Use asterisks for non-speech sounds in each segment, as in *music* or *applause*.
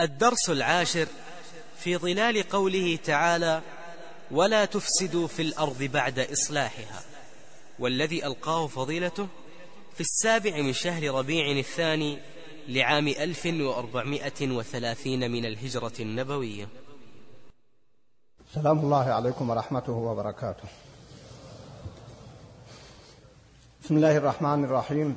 الدرس العاشر في ظلال قوله تعالى ولا تفسدوا في الأرض بعد إصلاحها والذي ألقاه فضيلته في السابع من شهر ربيع الثاني لعام 1430 من الهجرة النبوية. سلام الله عليكم ورحمته وبركاته. بسم الله الرحمن الرحيم.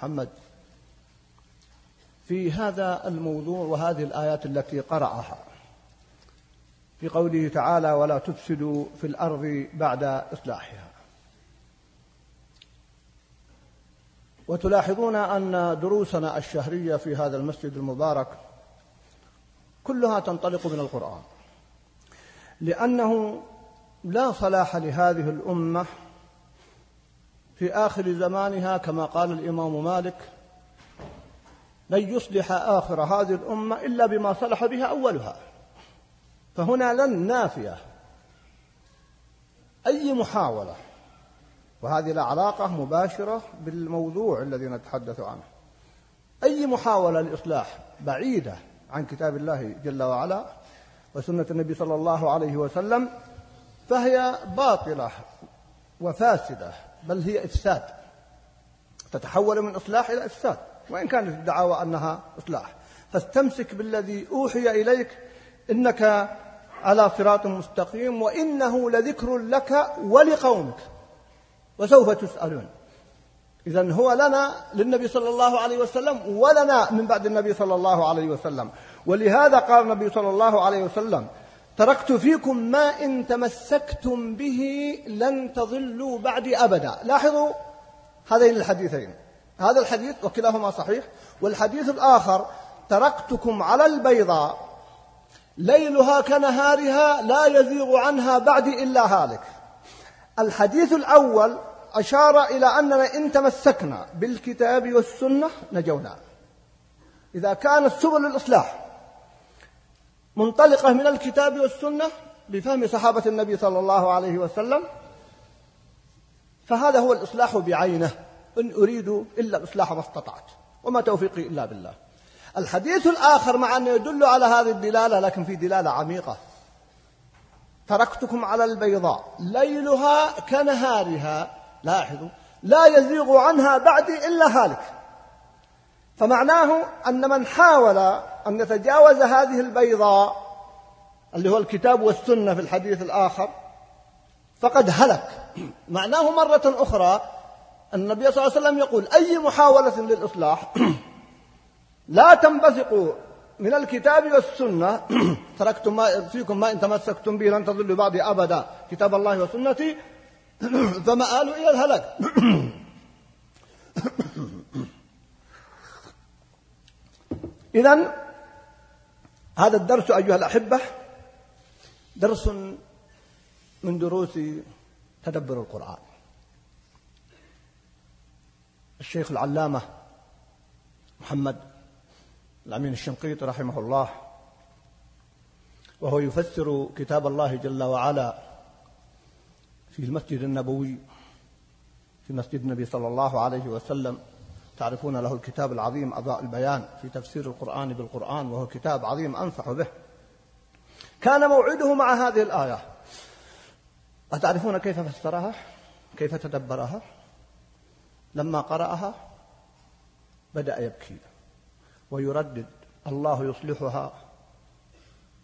محمد. في هذا الموضوع وهذه الآيات التي قرأها. في قوله تعالى ولا تفسدوا في الأرض بعد إصلاحها. وتلاحظون أن دروسنا الشهرية في هذا المسجد المبارك كلها تنطلق من القرآن. لأنه لا صلاح لهذه الأمة في آخر زمانها كما قال الإمام مالك لن يصلح آخر هذه الأمة إلا بما صلح بها أولها. فهنا لن نافية. أي محاولة؟ وهذه لا علاقة مباشرة بالموضوع الذي نتحدث عنه. أي محاولة لإصلاح بعيدة عن كتاب الله جل وعلا وسنة النبي صلى الله عليه وسلم فهي باطلة وفاسدة. بل هي إفساد. تتحول من إصلاح إلى إفساد وإن كانت الدعاوى أنها إصلاح. فاستمسك بالذي أوحي إليك إنك على صراط مستقيم وإنه لذكر لك ولقومك. وسوف تسألون. إذا هو لنا للنبي صلى الله عليه وسلم ولنا من بعد النبي صلى الله عليه وسلم. ولهذا قال النبي صلى الله عليه وسلم تركت فيكم ما إن تمسكتم به لن تضلوا بعدي أبدا. لاحظوا هذين الحديثين. هذا الحديث وكلاهما صحيح. والحديث الآخر تركتكم على البيضاء ليلها كنهارها لا يزيغ عنها بعدي إلا هالك. الحديث الأول أشار إلى أننا إن تمسكنا بالكتاب والسنة نجونا. إذا كانت سبل الإصلاح منطلقة من الكتاب والسنة بفهم صحابة النبي صلى الله عليه وسلم. فهذا هو الإصلاح بعينه. إن أريد إلا الإصلاح ما استطعت وما توفيقي إلا بالله. الحديث الآخر مع أنه يدل على هذه الدلالة لكن في دلالة عميقة. تركتكم على البيضاء ليلها كنهارها لاحظوا لا يزيغ عنها بعدي إلا هالك. فمعناه أن من حاول أن يتجاوز هذه البيضاء اللي هو الكتاب والسنة في الحديث الآخر فقد هلك. معناه مرة أخرى النبي صلى الله عليه وسلم يقول أي محاولة للإصلاح؟ *clears throat* لا تنبثق من الكتاب والسنة. *clears throat* تركتم ما فيكم ما إن تمسكتم به لن تضلوا بعدي أبدا كتاب الله وسنتي. *clears throat* فمآل إلى الهلك. إذا هذا الدرس أيها الأحبة درس من دروس تدبر القرآن. الشيخ العلامة محمد الأمين الشنقيطي رحمه الله وهو يفسر كتاب الله جل وعلا في المسجد النبوي في مسجد النبي صلى الله عليه وسلم. تعرفون له الكتاب العظيم أضاء البيان في تفسير القرآن بالقرآن وهو كتاب عظيم أنصح به. كان موعده مع هذه الآية. أتعرفون كيف فسرها؟ كيف تدبرها؟ لما قرأها بدأ يبكي. ويردد الله يصلحها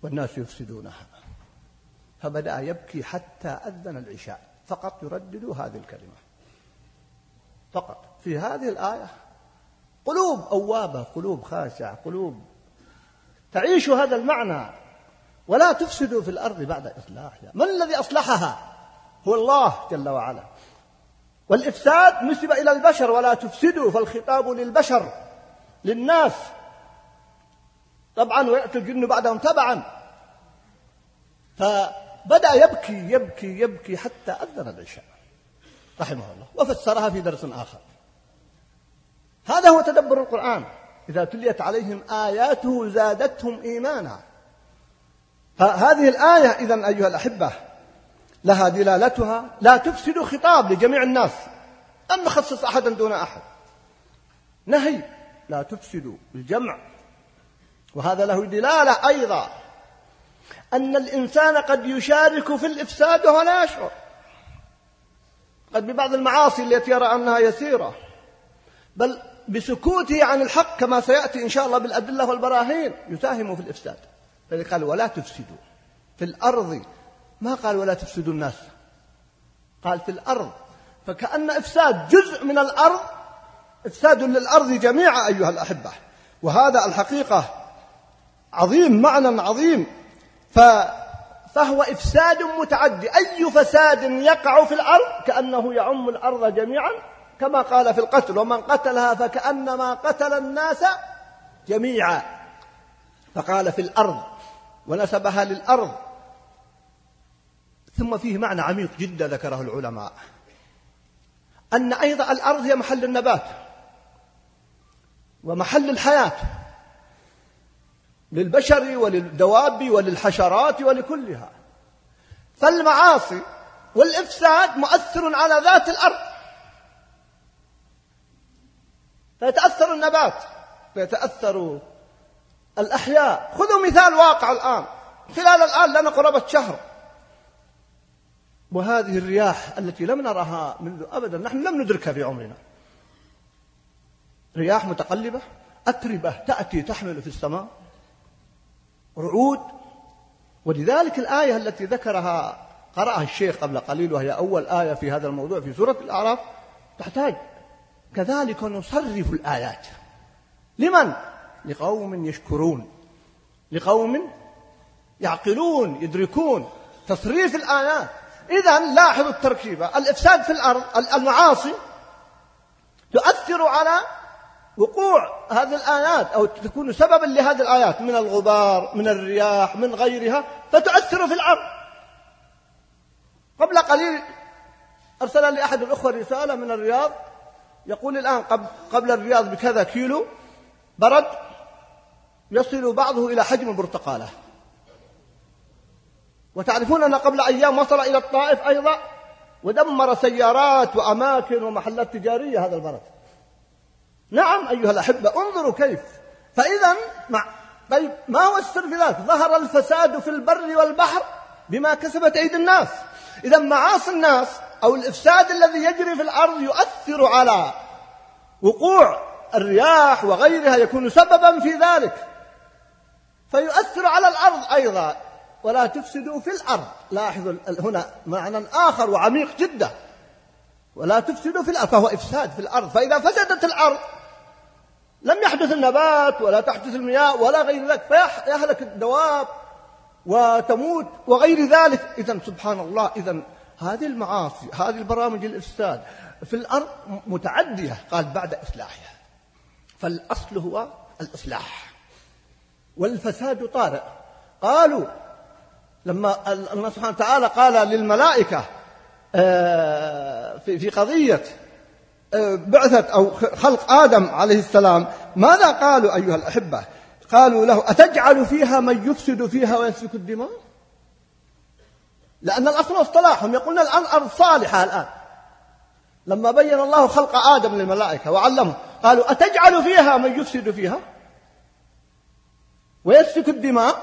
والناس يفسدونها. فبدأ يبكي حتى أذن العشاء. فقط يردد هذه الكلمة. فقط. في هذه الآية قلوب أوابة قلوب خاشعة قلوب. تعيش هذا المعنى. ولا تفسدوا في الأرض بعد إصلاحها. من الذي أصلحها؟ هو الله جل وعلا. والإفساد نسب إلى البشر ولا تفسدوا فالخطاب للبشر للناس. طبعا ويأتي الجن بعدهم تبعا. فبدأ يبكي يبكي يبكي حتى أذن العشاء رحمه الله. وفسرها في درس آخر. هذا هو تدبر القرآن. إذا تليت عليهم آياته زادتهم إيمانا. فهذه الآية إذا أيها الأحبة لها دلالتها لا تفسد خطاب لجميع الناس أن نخصص أحدا دون أحد. نهي لا تفسدوا الجمع. وهذا له دلالة أيضا أن الإنسان قد يشارك في الإفساد وهو لا يشعر. قد ببعض المعاصي التي يرى أنها يسيرة. بل بسكوته عن الحق كما سيأتي إن شاء الله بالأدلة والبراهين. يساهم في الإفساد. فلذلك قال ولا تفسدوا في الأرض ما قال ولا تفسدوا الناس؟ قال في الأرض. فكأن إفساد جزء من الأرض إفساد للأرض جميعا أيها الأحبة. وهذا الحقيقة عظيم معنى عظيم. ف فهو إفساد متعدي. أي فساد يقع في الأرض؟ كأنه يعم الأرض جميعا. كما قال في القتل ومن قتلها فكأنما قتل الناس جميعا. فقال في الأرض ونسبها للأرض. ثم فيه معنى عميق جدا ذكره العلماء. أن أيضا الأرض هي محل النبات ومحل الحياة للبشر وللدواب وللحشرات ولكلها. فالمعاصي والإفساد مؤثر على ذات الأرض. فيتأثر النبات فيتأثر الأحياء. خذوا مثال واقع الآن. خلال الآن لنا قرابة شهر وهذه الرياح التي لم نرها منذ أبدا نحن لم ندركها في عمرنا. رياح متقلبة أتربة تأتي تحمل في السماء رعود. ولذلك الآية التي ذكرها قرأها الشيخ قبل قليل وهي أول آية في هذا الموضوع في سورة الأعراف تحتاج كذلك نصرف الآيات. لمن؟ لقوم يشكرون. لقوم يعقلون يدركون تصريف الآيات. إذا لاحظوا التركيبة. الإفساد في الأرض المعاصي تؤثر على وقوع هذه الآيات أو تكون سببا لهذه الآيات. من الغبار من الرياح من غيرها فتؤثر في الأرض. قبل قليل أرسل لي أحد الأخوة رسالة من الرياض يقول الآن قبل الرياض بكذا كيلو برد يصل بعضه إلى حجم البرتقالة. وتعرفون أن قبل أيام وصل إلى الطائف أيضا ودمر سيارات وأماكن ومحلات تجارية هذا البرد. نعم أيها الأحبة انظروا كيف. فإذا مع طيب ما هو السر في ذلك ظهر الفساد في البر والبحر بما كسبت أيدي الناس. إذا معاصي الناس أو الإفساد الذي يجري في الأرض يؤثر على وقوع الرياح وغيرها يكون سببا في ذلك. فيؤثر على الأرض أيضا ولا تفسدوا في الأرض. لاحظوا هنا معنى آخر وعميق جدا. ولا تفسدوا في الأرض فهو إفساد في الأرض. فإذا فسدت الأرض لم يحدث النبات ولا تحدث المياه ولا غير ذلك فيهلك الدواب وتموت وغير ذلك. إذا سبحان الله إذا هذه المعاصي هذه البرامج الإفساد في الأرض متعدية. قال بعد إصلاحها فالأصل هو الإصلاح والفساد طارئ. قالوا لما الله سبحانه وتعالى قال للملائكة آه، في قضية آه، بعثة أو خلق آدم عليه السلام ماذا قالوا أيها الأحبة؟ قالوا له أتجعل فيها من يفسد فيها ويسفك الدماء؟ لأن الأصل اصطلاحهم. يقولون الآن أرض صالحة الآن. لما بين الله خلق آدم للملائكة وعلمهم قالوا أتجعل فيها من يفسد فيها؟ ويسفك الدماء؟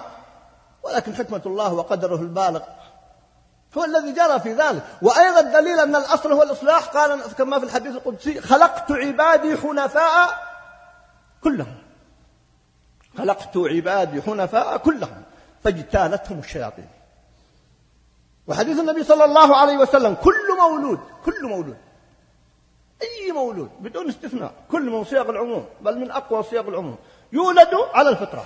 ولكن حكمة الله وقدره البالغ هو الذي جرى في ذلك. وأيضا الدليل أن الأصل هو الإصلاح. قال كما في الحديث القدسي خلقت عبادي حنفاء كلهم. خلقت عبادي حنفاء كلهم. فاجتالتهم الشياطين. وحديث النبي صلى الله عليه وسلم كل مولود كل مولود. أي مولود بدون استثناء كل من صيغ العموم بل من أقوى صيغ العموم. يولد على الفطرة.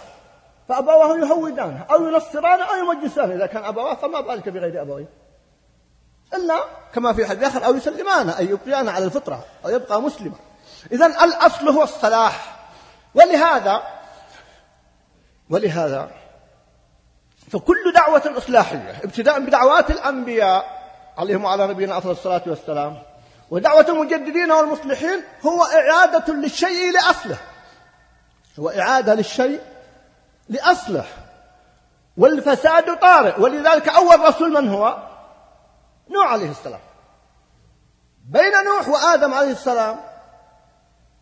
فأبواه يهودانه أو ينصرانه أو يمجسانه إذا كان أبواه فما بالك بغير أبويه. إلا كما في حديث آخر أو يسلمانه أي يبقيانه على الفطرة أو يبقى مسلما. إذا الأصل هو الصلاح. ولهذا ولهذا فكل دعوة إصلاحية ابتداء بدعوات الأنبياء عليهم وعلى نبينا أفضل الصلاة والسلام. ودعوة المجددين والمصلحين هو إعادة للشيء لأصله. هو إعادة للشيء لأصله. والفساد طارئ. ولذلك أول رسول من هو؟ نوح عليه السلام. بين نوح وآدم عليه السلام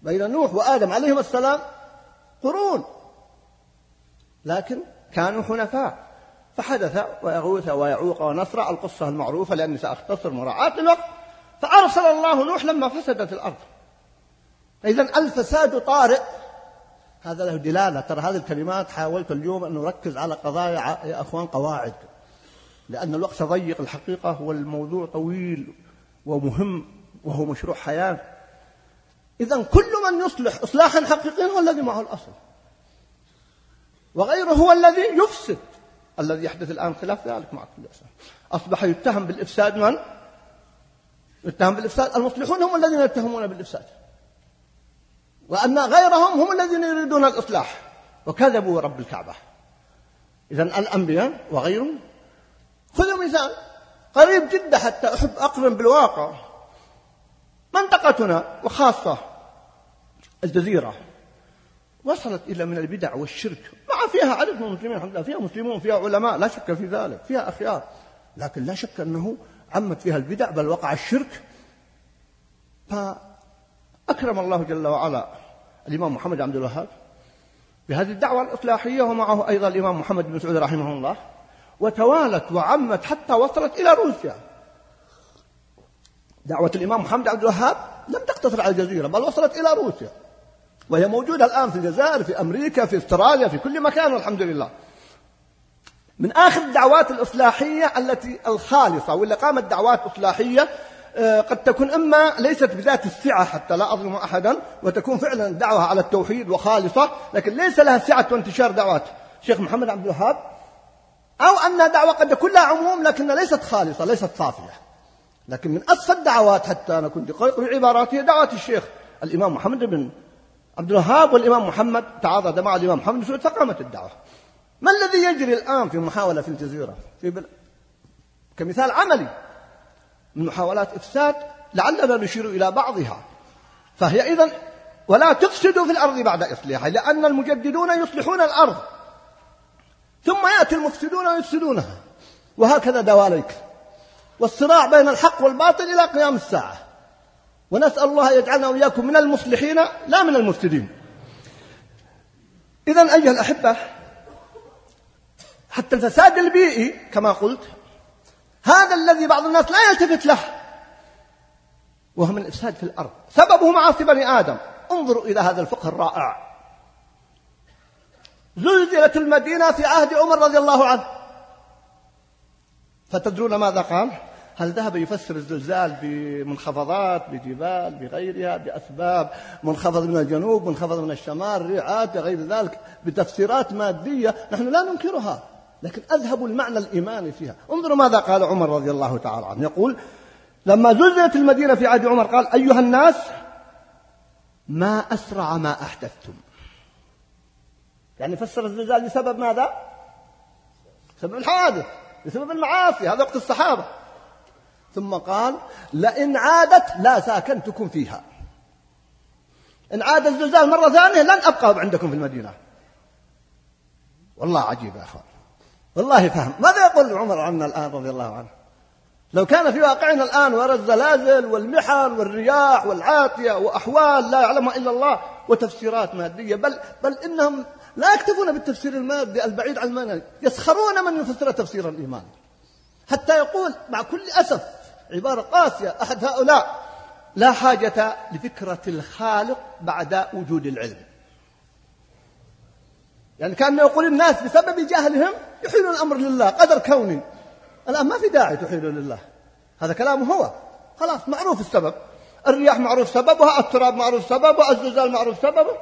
بين نوح وآدم عليهم السلام قرون. لكن كانوا حنفاء. فحدث ويغوث ويعوق ونصر القصة المعروفة لأني سأختصر مراعاة الوقت. فأرسل الله نوح لما فسدت الأرض. إذا الفساد طارئ. هذا له دلالة. ترى هذه الكلمات حاولت اليوم أن نركز على قضايا يا أخوان قواعد. لأن الوقت ضيق الحقيقة والموضوع طويل ومهم وهو مشروع حياة. إذا كل من يصلح إصلاحا حقيقيا هو الذي معه الأصل. وغيره هو الذي يفسد. الذي يحدث الآن خلاف ذلك مع كل أسف أصبح يتهم بالإفساد من؟ يتهم بالإفساد. المصلحون هم الذين يتهمون بالإفساد. وأن غيرهم هم الذين يريدون الإصلاح. وكذبوا رب الكعبة. إذا الأنبياء وغيرهم خذوا مثال. قريب جدا حتى أحب أقرن بالواقع. منطقتنا وخاصة الجزيرة. وصلت إلى من البدع والشرك. مع فيها عدد من المسلمين الحمد لله فيها مسلمون فيها علماء لا شك في ذلك فيها أخيار. لكن لا شك أنه عمت فيها البدع بل وقع الشرك. فأكرم الله جل وعلا الإمام محمد عبد الوهاب بهذه الدعوة الإصلاحية ومعه أيضا الإمام محمد بن سعود رحمه الله وتوالت وعمت حتى وصلت إلى روسيا. دعوة الإمام محمد عبد الوهاب لم تقتصر على الجزيرة بل وصلت إلى روسيا. وهي موجودة الآن في الجزائر في أمريكا في أستراليا في كل مكان والحمد لله. من آخر الدعوات الإصلاحية التي الخالصة واللي قامت دعوات إصلاحية آه، قد تكون إما ليست بذات السعة حتى لا أظلم أحدا وتكون فعلا دعوة على التوحيد وخالصة لكن ليس لها سعة وانتشار دعوات. شيخ محمد عبد الوهاب أو أن دعوة قد يكون لها عموم لكنها ليست خالصة ليست صافية. لكن من أصفى الدعوات حتى نكون دقيق بعباراته دعوة الشيخ الإمام محمد بن عبد الوهاب والإمام محمد تعاضد مع الإمام محمد سعود فقامت الدعوة. ما الذي يجري الآن في محاولة في الجزيرة؟ في بل... كمثال عملي من محاولات إفساد لعلنا نشير إلى بعضها. فهي إذن ولا تفسدوا في الأرض بعد إصلاحها لأن المجددون يصلحون الأرض. ثم يأتي المفسدون ويفسدونها. وهكذا دواليك. والصراع بين الحق والباطل إلى قيام الساعة. ونسأل الله يجعلنا وإياكم من المصلحين لا من المفسدين. إذا أيها الأحبة حتى الفساد البيئي كما قلت هذا الذي بعض الناس لا يلتفت له وهو من الإفساد في الأرض. سببه معاصي بني آدم. انظروا إلى هذا الفقه الرائع. زلزلت المدينة في عهد عمر رضي الله عنه. فتدرون ماذا قال؟ هل ذهب يفسر الزلزال بمنخفضات بجبال بغيرها بأسباب منخفض من الجنوب منخفض من الشمال ريعات غير ذلك بتفسيرات مادية نحن لا ننكرها لكن أذهب المعنى الإيماني فيها. انظروا ماذا قال عمر رضي الله تعالى عنه. يقول لما زلزلت المدينة في عهد عمر قال أيها الناس ما أسرع ما أحدثتم. يعني فسر الزلزال لسبب ماذا؟ سبب الحوادث بسبب المعاصي هذا وقت الصحابة. ثم قال لئن عادت لا ساكنتكم فيها. إن عاد الزلزال مرة ثانية لن أبقى عندكم في المدينة. والله عجيب يا أخوان. والله فهم. ماذا يقول عمر عنا الآن رضي الله عنه؟ لو كان في واقعنا الآن ورى الزلازل والمحن والرياح والعاتية وأحوال لا يعلمها إلا الله وتفسيرات مادية بل بل إنهم لا يكتفون بالتفسير المادي البعيد عن المنهج يسخرون من يفسر تفسير الإيمان. حتى يقول مع كل أسف عبارة قاسية أحد هؤلاء. لا حاجة لفكرة الخالق بعد وجود العلم. يعني كان يقول الناس بسبب جهلهم يحيلون الأمر لله قدر كوني الآن ما في داعي تحيلوا لله. هذا كلامه هو. خلاص معروف السبب. الرياح معروف سببها التراب معروف سببه الزلزال معروف سببه.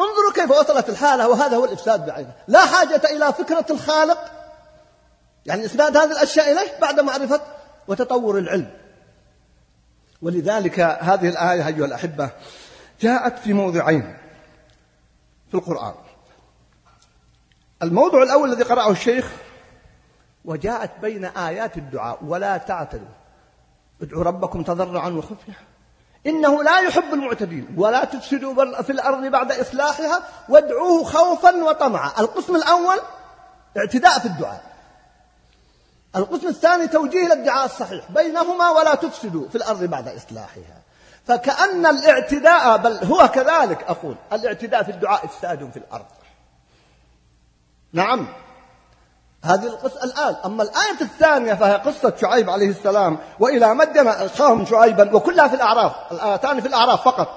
انظروا كيف وصلت الحالة وهذا هو الإفساد بعينه. لا حاجة إلى فكرة الخالق. يعني إسناد هذه الأشياء إليه بعد معرفة وتطور العلم. ولذلك هذه الآية أيها الأحبة جاءت في موضعين في القرآن. الموضوع الأول الذي قرأه الشيخ وجاءت بين آيات الدعاء ولا تعتدوا. ادعوا ربكم تضرعا وخفيا. إنه لا يحب المعتدين. ولا تفسدوا في الأرض بعد إصلاحها وادعوه خوفا وطمعا. القسم الأول اعتداء في الدعاء. القسم الثاني توجيه الادعاء الصحيح بينهما ولا تفسدوا في الأرض بعد إصلاحها. فكأن الاعتداء بل هو كذلك أقول الاعتداء في الدعاء إفساد في الأرض. نعم. هذه القصة الآن. أما الآية الثانية فهي قصة شعيب عليه السلام وإلى مدين أخاهم شعيبا وكلها في الأعراف الآيتان في الأعراف فقط.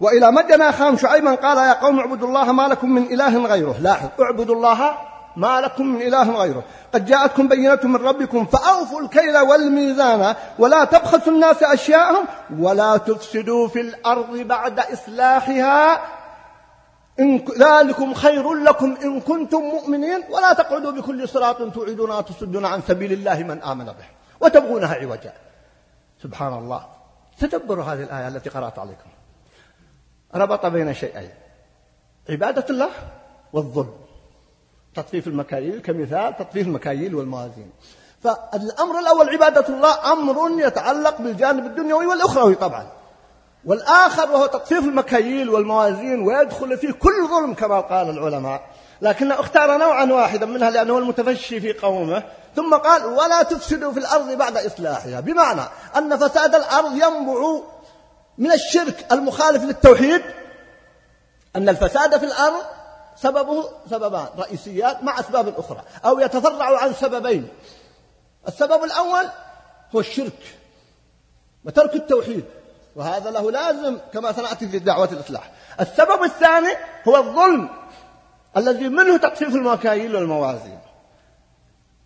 وإلى مدين أخاهم شعيبا قال يا قوم اعبدوا الله ما لكم من إله غيره. لاحظ اعبدوا الله ما لكم من إله غيره. قد جاءتكم بينة من ربكم فأوفوا الكيل والميزان ولا تبخسوا الناس أشياءهم ولا تفسدوا في الأرض بعد إصلاحها. إن ذلكم خير لكم إن كنتم مؤمنين ولا تقعدوا بكل صراط توعدون وتصدون عن سبيل الله من آمن به وتبغونها عوجا. سبحان الله. تدبروا هذه الآية التي قرأت عليكم. ربط بين شيئين عبادة الله والظلم. تطفيف المكاييل كمثال تطفيف المكاييل والموازين. فالأمر الأول عبادة الله أمر يتعلق بالجانب الدنيوي والأخروي طبعا. والآخر وهو تطفيف المكاييل والموازين ويدخل فيه كل ظلم كما قال العلماء. لكن أختار نوعا واحدا منها لأنه المتفشي في قومه. ثم قال ولا تفسدوا في الأرض بعد إصلاحها. بمعنى أن فساد الأرض ينبع من الشرك المخالف للتوحيد. أن الفساد في الأرض سببه سببان رئيسيات مع أسباب أخرى أو يتفرع عن سببين. السبب الأول هو الشرك وترك التوحيد وهذا له لازم كما سنأتي في دعوة الإصلاح. السبب الثاني هو الظلم الذي منه تقفيف المكاييل والموازين.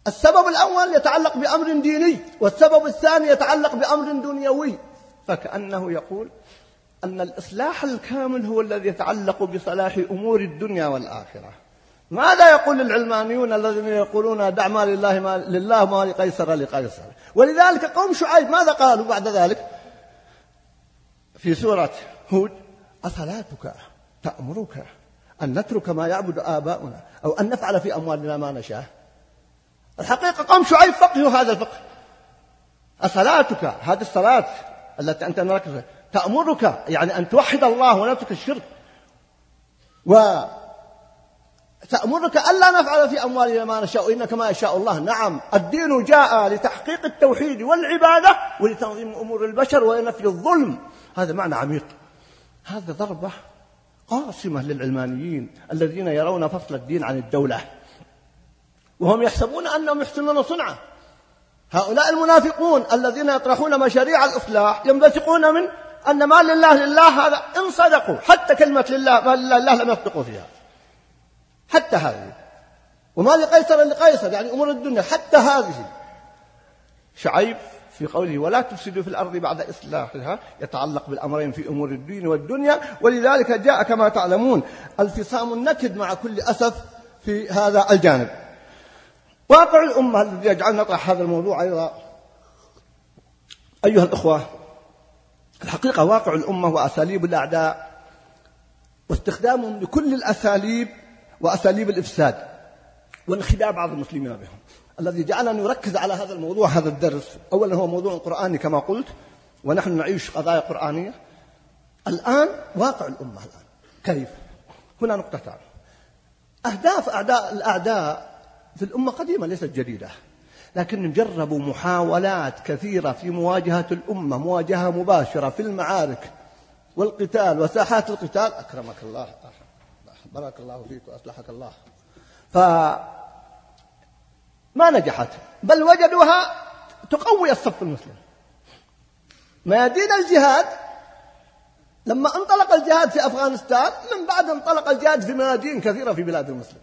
السبب الأول يتعلق بأمر ديني والسبب الثاني يتعلق بأمر دنيوي فكأنه يقول أن الإصلاح الكامل هو الذي يتعلق بصلاح أمور الدنيا والآخرة. ماذا يقول العلمانيون الذين يقولون دع ما لله ما لله ما لقيصر لقيصر؟ ولذلك قوم شعيب ماذا قالوا بعد ذلك؟ في سورة هود أصلاتك تأمرك أن نترك ما يعبد آباؤنا أو أن نفعل في أموالنا ما نشاء؟ الحقيقة قوم شعيب فقهوا هذا الفقه. أصلاتك هذه الصلاة التي أنت مركز تأمرك يعني أن توحد الله ونترك الشرك. و تأمرك ألا نفعل في أموالنا ما نشاء إنك ما يشاء الله. نعم الدين جاء لتحقيق التوحيد والعبادة ولتنظيم أمور البشر ونفي الظلم. هذا معنى عميق. هذا ضربة قاصمة للعلمانيين الذين يرون فصل الدين عن الدولة. وهم يحسبون أنهم يحسنون صنعة. هؤلاء المنافقون الذين يطرحون مشاريع الإصلاح ينبثقون من أن ما لله لله هذا إن صدقوا حتى كلمة لله ما لله لله لم يصدقوا فيها. حتى هذه. وما لقيصر لقيصر يعني أمور الدنيا حتى هذه. شعيب في قوله ولا تفسدوا في الأرض بعد إصلاحها يتعلق بالأمرين في أمور الدين والدنيا ولذلك جاء كما تعلمون الفصام النكد مع كل أسف في هذا الجانب. واقع الأمة الذي يجعلنا نطرح هذا الموضوع أيضا. أيها الأخوة الحقيقة واقع الأمة وأساليب الأعداء واستخدامهم لكل الأساليب وأساليب الإفساد وانخداع بعض المسلمين بهم. الذي جعلنا نركز على هذا الموضوع هذا الدرس. أولا هو موضوع قرآني كما قلت ونحن نعيش قضايا قرآنية. الآن واقع الأمة الآن. كيف؟ هنا نقطتان أهداف أعداء الأعداء في الأمة قديمة ليست جديدة. لكن جربوا محاولات كثيرة في مواجهة الأمة مواجهة مباشرة في المعارك والقتال وساحات القتال. أكرمك الله. بارك الله فيك وأصلحك الله. ف ما نجحت بل وجدوها تقوي الصف المسلم. ميادين الجهاد لما انطلق الجهاد في أفغانستان من بعد انطلق الجهاد في ميادين كثيرة في بلاد المسلمين.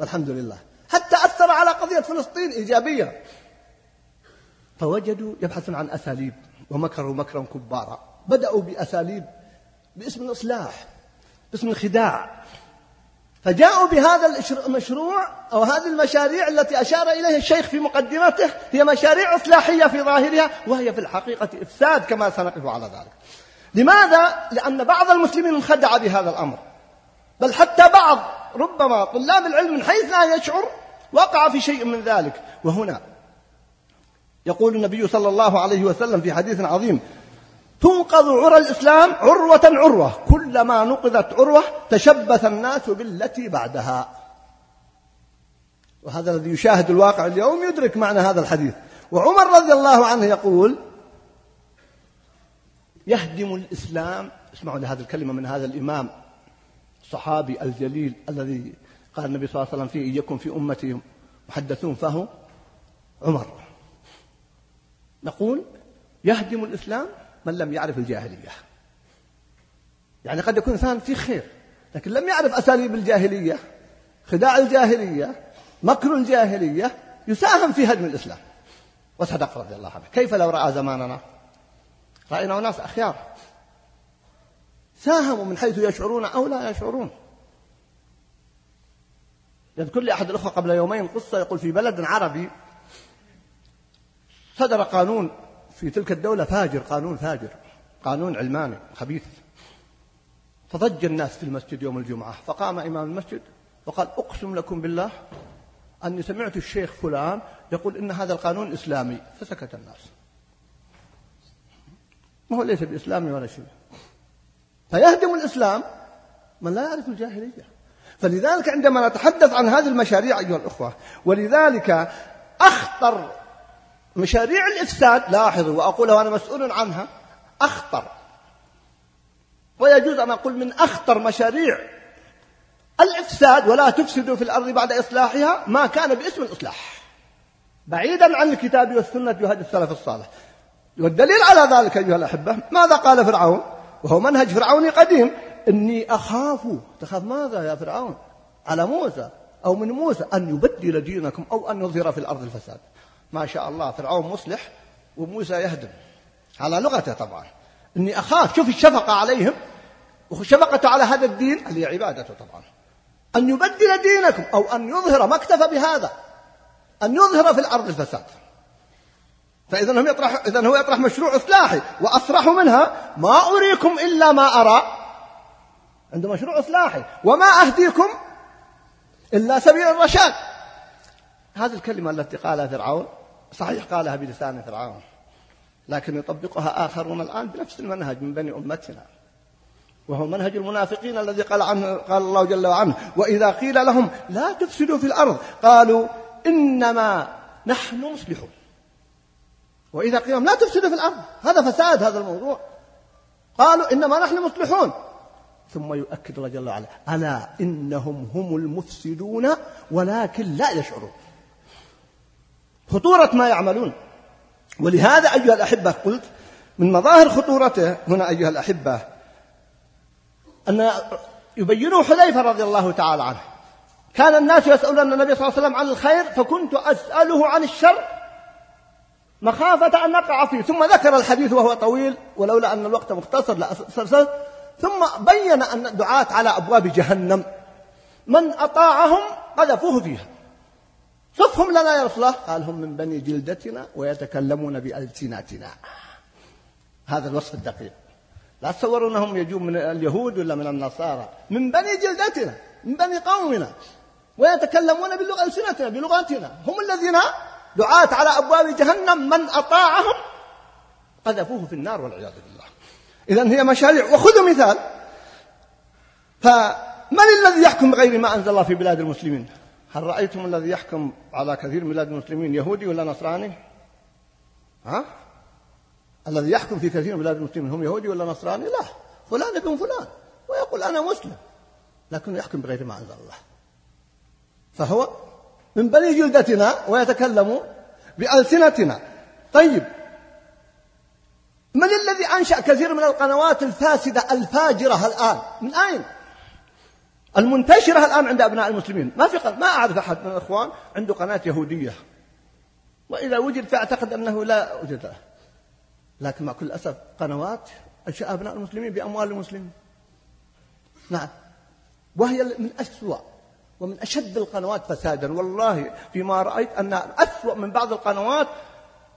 والحمد لله. حتى أثر على قضية فلسطين إيجابية. فوجدوا يبحثون عن أساليب ومكروا مكرا كبارا. بدأوا بأساليب باسم الإصلاح باسم الخداع. فجاءوا بهذا المشروع أو هذه المشاريع التي أشار إليها الشيخ في مقدمته هي مشاريع إصلاحية في ظاهرها وهي في الحقيقة إفساد كما سنقف على ذلك. لماذا؟ لأن بعض المسلمين انخدع بهذا الأمر. بل حتى بعض ربما طلاب العلم من حيث لا يشعر وقع في شيء من ذلك. وهنا يقول النبي صلى الله عليه وسلم في حديث عظيم تنقض عرى الإسلام عروة عروة كلما نقضت عروة تشبث الناس بالتي بعدها. وهذا الذي يشاهد الواقع اليوم يدرك معنى هذا الحديث. وعمر رضي الله عنه يقول يهدم الإسلام. اسمعوا لهذه الكلمة من هذا الإمام. الصحابي الجليل الذي قال النبي صلى الله عليه وسلم فيه يكن في أمتي محدثون فهو عمر. نقول يهدم الإسلام من لم يعرف الجاهلية. يعني قد يكون إنسان فيه خير لكن لم يعرف أساليب الجاهلية خداع الجاهلية مكر الجاهلية يساهم في هدم الإسلام. وصدق رضي الله عنه. كيف لو رأى زماننا؟ رأينا أناس أخيار. ساهموا من حيث يشعرون أو لا يشعرون. يذكر لي أحد الأخوة قبل يومين قصة يقول في بلد عربي صدر قانون في تلك الدولة فاجر قانون فاجر قانون علماني خبيث. فضج الناس في المسجد يوم الجمعة فقام إمام المسجد وقال أقسم لكم بالله أني سمعت الشيخ فلان يقول إن هذا القانون إسلامي. فسكت الناس. ما هو ليس بإسلامي ولا شيء. فيهدم الإسلام من لا يعرف الجاهلية. فلذلك عندما نتحدث عن هذه المشاريع أيها الأخوة ولذلك أخطر مشاريع الإفساد لاحظوا وأقول وأنا مسؤول عنها أخطر. ويجوز أن أقول من أخطر مشاريع الإفساد ولا تفسدوا في الأرض بعد إصلاحها ما كان باسم الإصلاح. بعيدا عن الكتاب والسنة وهدي السلف الصالح. والدليل على ذلك أيها الأحبة ماذا قال فرعون؟ وهو منهج فرعوني قديم. إني أخاف. تخاف ماذا يا فرعون؟ على موسى أو من موسى أن يبدل دينكم أو أن يظهر في الأرض الفساد. ما شاء الله فرعون مصلح وموسى يهدم. على لغته طبعا. إني أخاف. شوف الشفقة عليهم. وشفقته على هذا الدين. اللي عبادته طبعا؟ أن يبدل دينكم أو أن يظهر ما اكتفى بهذا. أن يظهر في الأرض الفساد. فإذا هم يطرح إذا هو يطرح مشروع إصلاحي وأصرح منها ما أريكم إلا ما أرى. عنده مشروع إصلاحي. وما أهديكم إلا سبيل الرشاد. هذه الكلمة التي قالها فرعون صحيح قالها بلسان فرعون لكن يطبقها آخرون الآن بنفس المنهج من بني أمتنا. وهو منهج المنافقين الذي قال عنه قال الله جل وعلا وإذا قيل لهم لا تفسدوا في الأرض قالوا إنما نحن مصلحون. وإذا قيل لهم لا تفسدوا في الأرض. هذا فساد هذا الموضوع. قالوا إنما نحن مصلحون. ثم يؤكد الله جل وعلا ألا إنهم هم المفسدون ولكن لا يشعرون. خطورة ما يعملون. ولهذا أيها الأحبة قلت من مظاهر خطورته هنا أيها الأحبة أن يبينه حذيفة رضي الله تعالى عنه. كان الناس يسألون النبي صلى الله عليه وسلم عن الخير فكنت أسأله عن الشر مخافة أن نقع فيه. ثم ذكر الحديث وهو طويل ولولا أن الوقت مختصر لأسلسل ثم بين أن الدعاة على أبواب جهنم. من أطاعهم قذفوه فيها. صفهم لنا يا رسول الله. قال هم من بني جلدتنا ويتكلمون بألسنتنا. هذا الوصف الدقيق. لا تصوروا انهم يجون من اليهود ولا من النصارى. من بني جلدتنا من بني قومنا. ويتكلمون بلغة ألسنتنا بلغتنا هم الذين دعاة على أبواب جهنم من أطاعهم قذفوه في النار والعياذ بالله. إذا هي مشاريع. وخذوا مثال. فمن الذي يحكم بغير ما أنزل الله في بلاد المسلمين؟ هل رأيتم الذي يحكم على كثير من بلاد المسلمين؟ يهودي ولا نصراني؟ ها؟ الذي يحكم في كثير من بلاد المسلمين هم يهودي ولا نصراني؟ لا. فلان ابن فلان. ويقول أنا مسلم. لكنه يحكم بغير ما أنزل الله. فهو من بني جلدتنا ويتكلم بألسنتنا. طيب. من الذي أنشأ كثير من القنوات الفاسدة الفاجرة الآن؟ من أين؟ المنتشرة الآن عند أبناء المسلمين. ما في ما أعرف أحد من الإخوان عنده قناة يهودية. وإذا وجد فأعتقد أنه لا وجد له لكن مع كل أسف قنوات أنشأ أبناء المسلمين بأموال المسلمين. نعم. وهي من أسوأ ومن أشد القنوات فسادا. والله فيما رأيت أنها أسوأ من بعض القنوات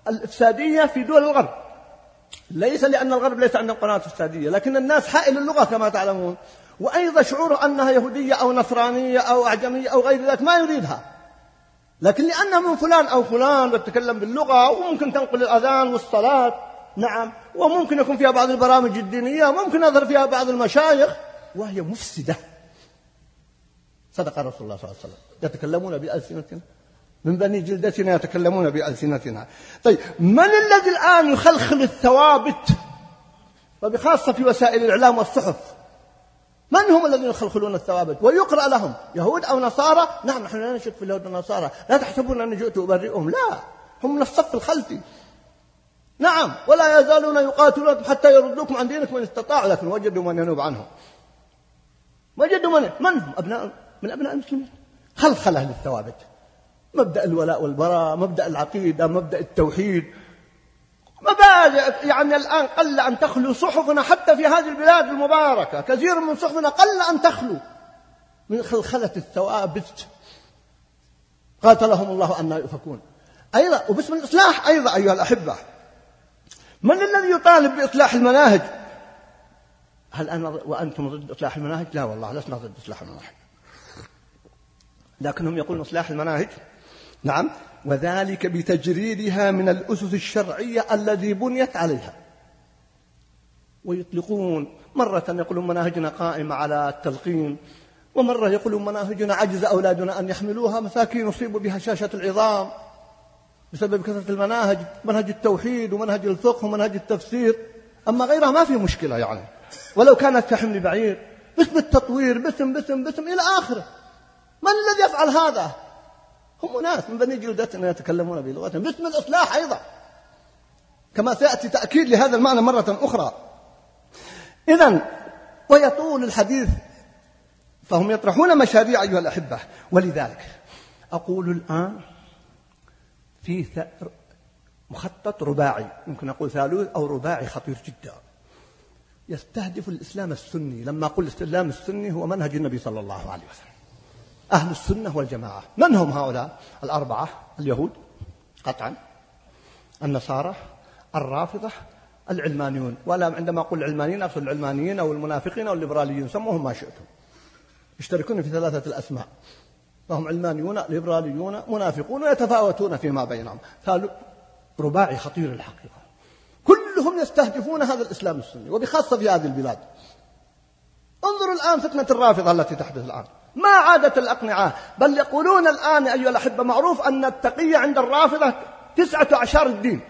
الإفسادية في دول الغرب. ليس لأن الغرب ليس عندهم قنوات إفسادية لكن الناس حائل اللغة كما تعلمون. وأيضا شعوره أنها يهودية أو نصرانية أو أعجمية أو غير ذلك ما يريدها. لكن لأنها من فلان أو فلان وتتكلم باللغة وممكن تنقل الأذان والصلاة نعم وممكن يكون فيها بعض البرامج الدينية وممكن يظهر فيها بعض المشايخ وهي مفسدة. صدق رسول الله صلى الله عليه وسلم. يتكلمون بألسنتنا؟ من بني جلدتنا يتكلمون بألسنتنا. طيب من الذي الآن يخلخل الثوابت؟ وبخاصة في وسائل الإعلام والصحف. من هم الذين يخلخلون الثوابت؟ ويقرأ لهم. يهود أو نصارى؟ نعم نحن لا نشك في اليهود والنصارى. لا تحسبون أني جئت أبرئهم. لا هم من الصف الخلفي. نعم ولا يزالون يقاتلون حتى يردوكم عن دينكم إن استطاعوا لكن وجدوا من ينوب عنهم. وجدوا من؟ من هم؟ أبناء من أبناء المسلمين. خلخلة للثوابت؟ مبدأ الولاء والبراء مبدأ العقيدة مبدأ التوحيد. مبادئ يعني الآن قل أن تخلو صحفنا حتى في هذه البلاد المباركة. كثير من صحفنا قل أن تخلو. من خلخلة الثوابت. قاتلهم الله أن يؤفكون. أيضا وباسم الإصلاح أيضا أيها الأحبة. من الذي يطالب بإصلاح المناهج؟ هل أنا وأنتم ضد إصلاح المناهج؟ لا والله لسنا ضد إصلاح المناهج. لكنهم يقولون إصلاح المناهج. نعم. وذلك بتجريدها من الأسس الشرعية الذي بنيت عليها. ويطلقون مرة يقولون مناهجنا قائمة على التلقين ومرة يقولون مناهجنا عجز أولادنا أن يحملوها مساكين يصيبوا بها شاشة العظام بسبب كثرة المناهج منهج التوحيد ومنهج الفقه ومنهج التفسير. أما غيرها ما في مشكلة يعني. ولو كانت كحمل بعير باسم التطوير باسم باسم باسم إلى آخره. من الذي يفعل هذا؟ هم ناس من بني جلدتنا يتكلمون بلغتهم. باسم الإصلاح أيضا. كما سيأتي تأكيد لهذا المعنى مرة أخرى. إذا ويطول الحديث فهم يطرحون مشاريع أيها الأحبة. ولذلك أقول الآن في مخطط رباعي يمكن أقول ثالوث أو رباعي خطير جدا. يستهدف الإسلام السني. لما أقول الإسلام السني هو منهج النبي صلى الله عليه وسلم. أهل السنة والجماعة. من هم هؤلاء؟ الأربعة اليهود قطعا النصارى الرافضة العلمانيون. ولا عندما أقول العلمانيين أقصد العلمانيين أو المنافقين أو الليبراليين سموهم ما شئتم. يشتركون في ثلاثة الأسماء. فهم علمانيون ليبراليون منافقون ويتفاوتون فيما بينهم. رباعي خطير الحقيقة؟ كلهم يستهدفون هذا الإسلام السني وبخاصة في هذه البلاد. انظروا الآن فتنة الرافضة التي تحدث الآن. ما عادت الأقنعة. بل يقولون الآن أيها الأحبة معروف أن التقية عند الرافضة تسعة أعشار الدين.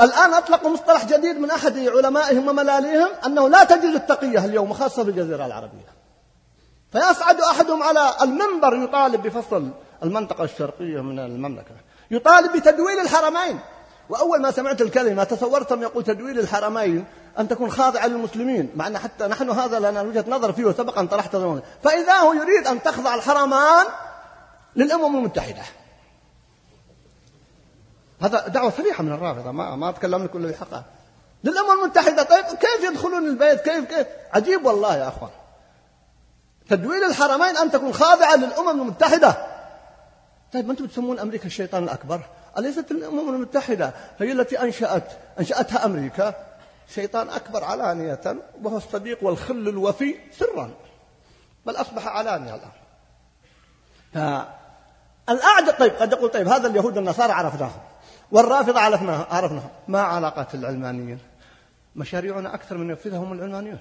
الآن أطلقوا مصطلح جديد من أحد علمائهم وملاليهم أنه لا تجوز التقية اليوم خاصة في الجزيرة العربية. فيصعد أحدهم على المنبر يطالب بفصل المنطقة الشرقية من المملكة. يطالب بتدويل الحرمين. وأول ما سمعت الكلمة تصورتهم يقول تدويل الحرمين أن تكون خاضعة للمسلمين مع أن حتى نحن هذا لنا وجهة نظر فيه وسبق طرحت فإذا هو يريد أن تخضع الحرمان للأمم المتحدة. هذا دعوة صريحة من الرافضة ما ما أتكلم لكم إلا بحقها للأمم المتحدة طيب كيف يدخلون البيت؟ كيف كيف؟ عجيب والله يا أخوان. تدويل الحرمين أن تكون خاضعة للأمم المتحدة. طيب ما أنتم تسمون أمريكا الشيطان الأكبر؟ أليست الأمم المتحدة هي التي أنشأت أنشأتها أمريكا؟ شيطان أكبر علانية وهو الصديق والخل الوفي سرا بل أصبح علانية الآن. فالأعجب طيب قد يقول طيب هذا اليهود والنصارى عرفناهم والرافضة عرفناها عرفناها ما علاقة العلمانيين؟ مشاريعنا أكثر من ينفذهم العلمانيون.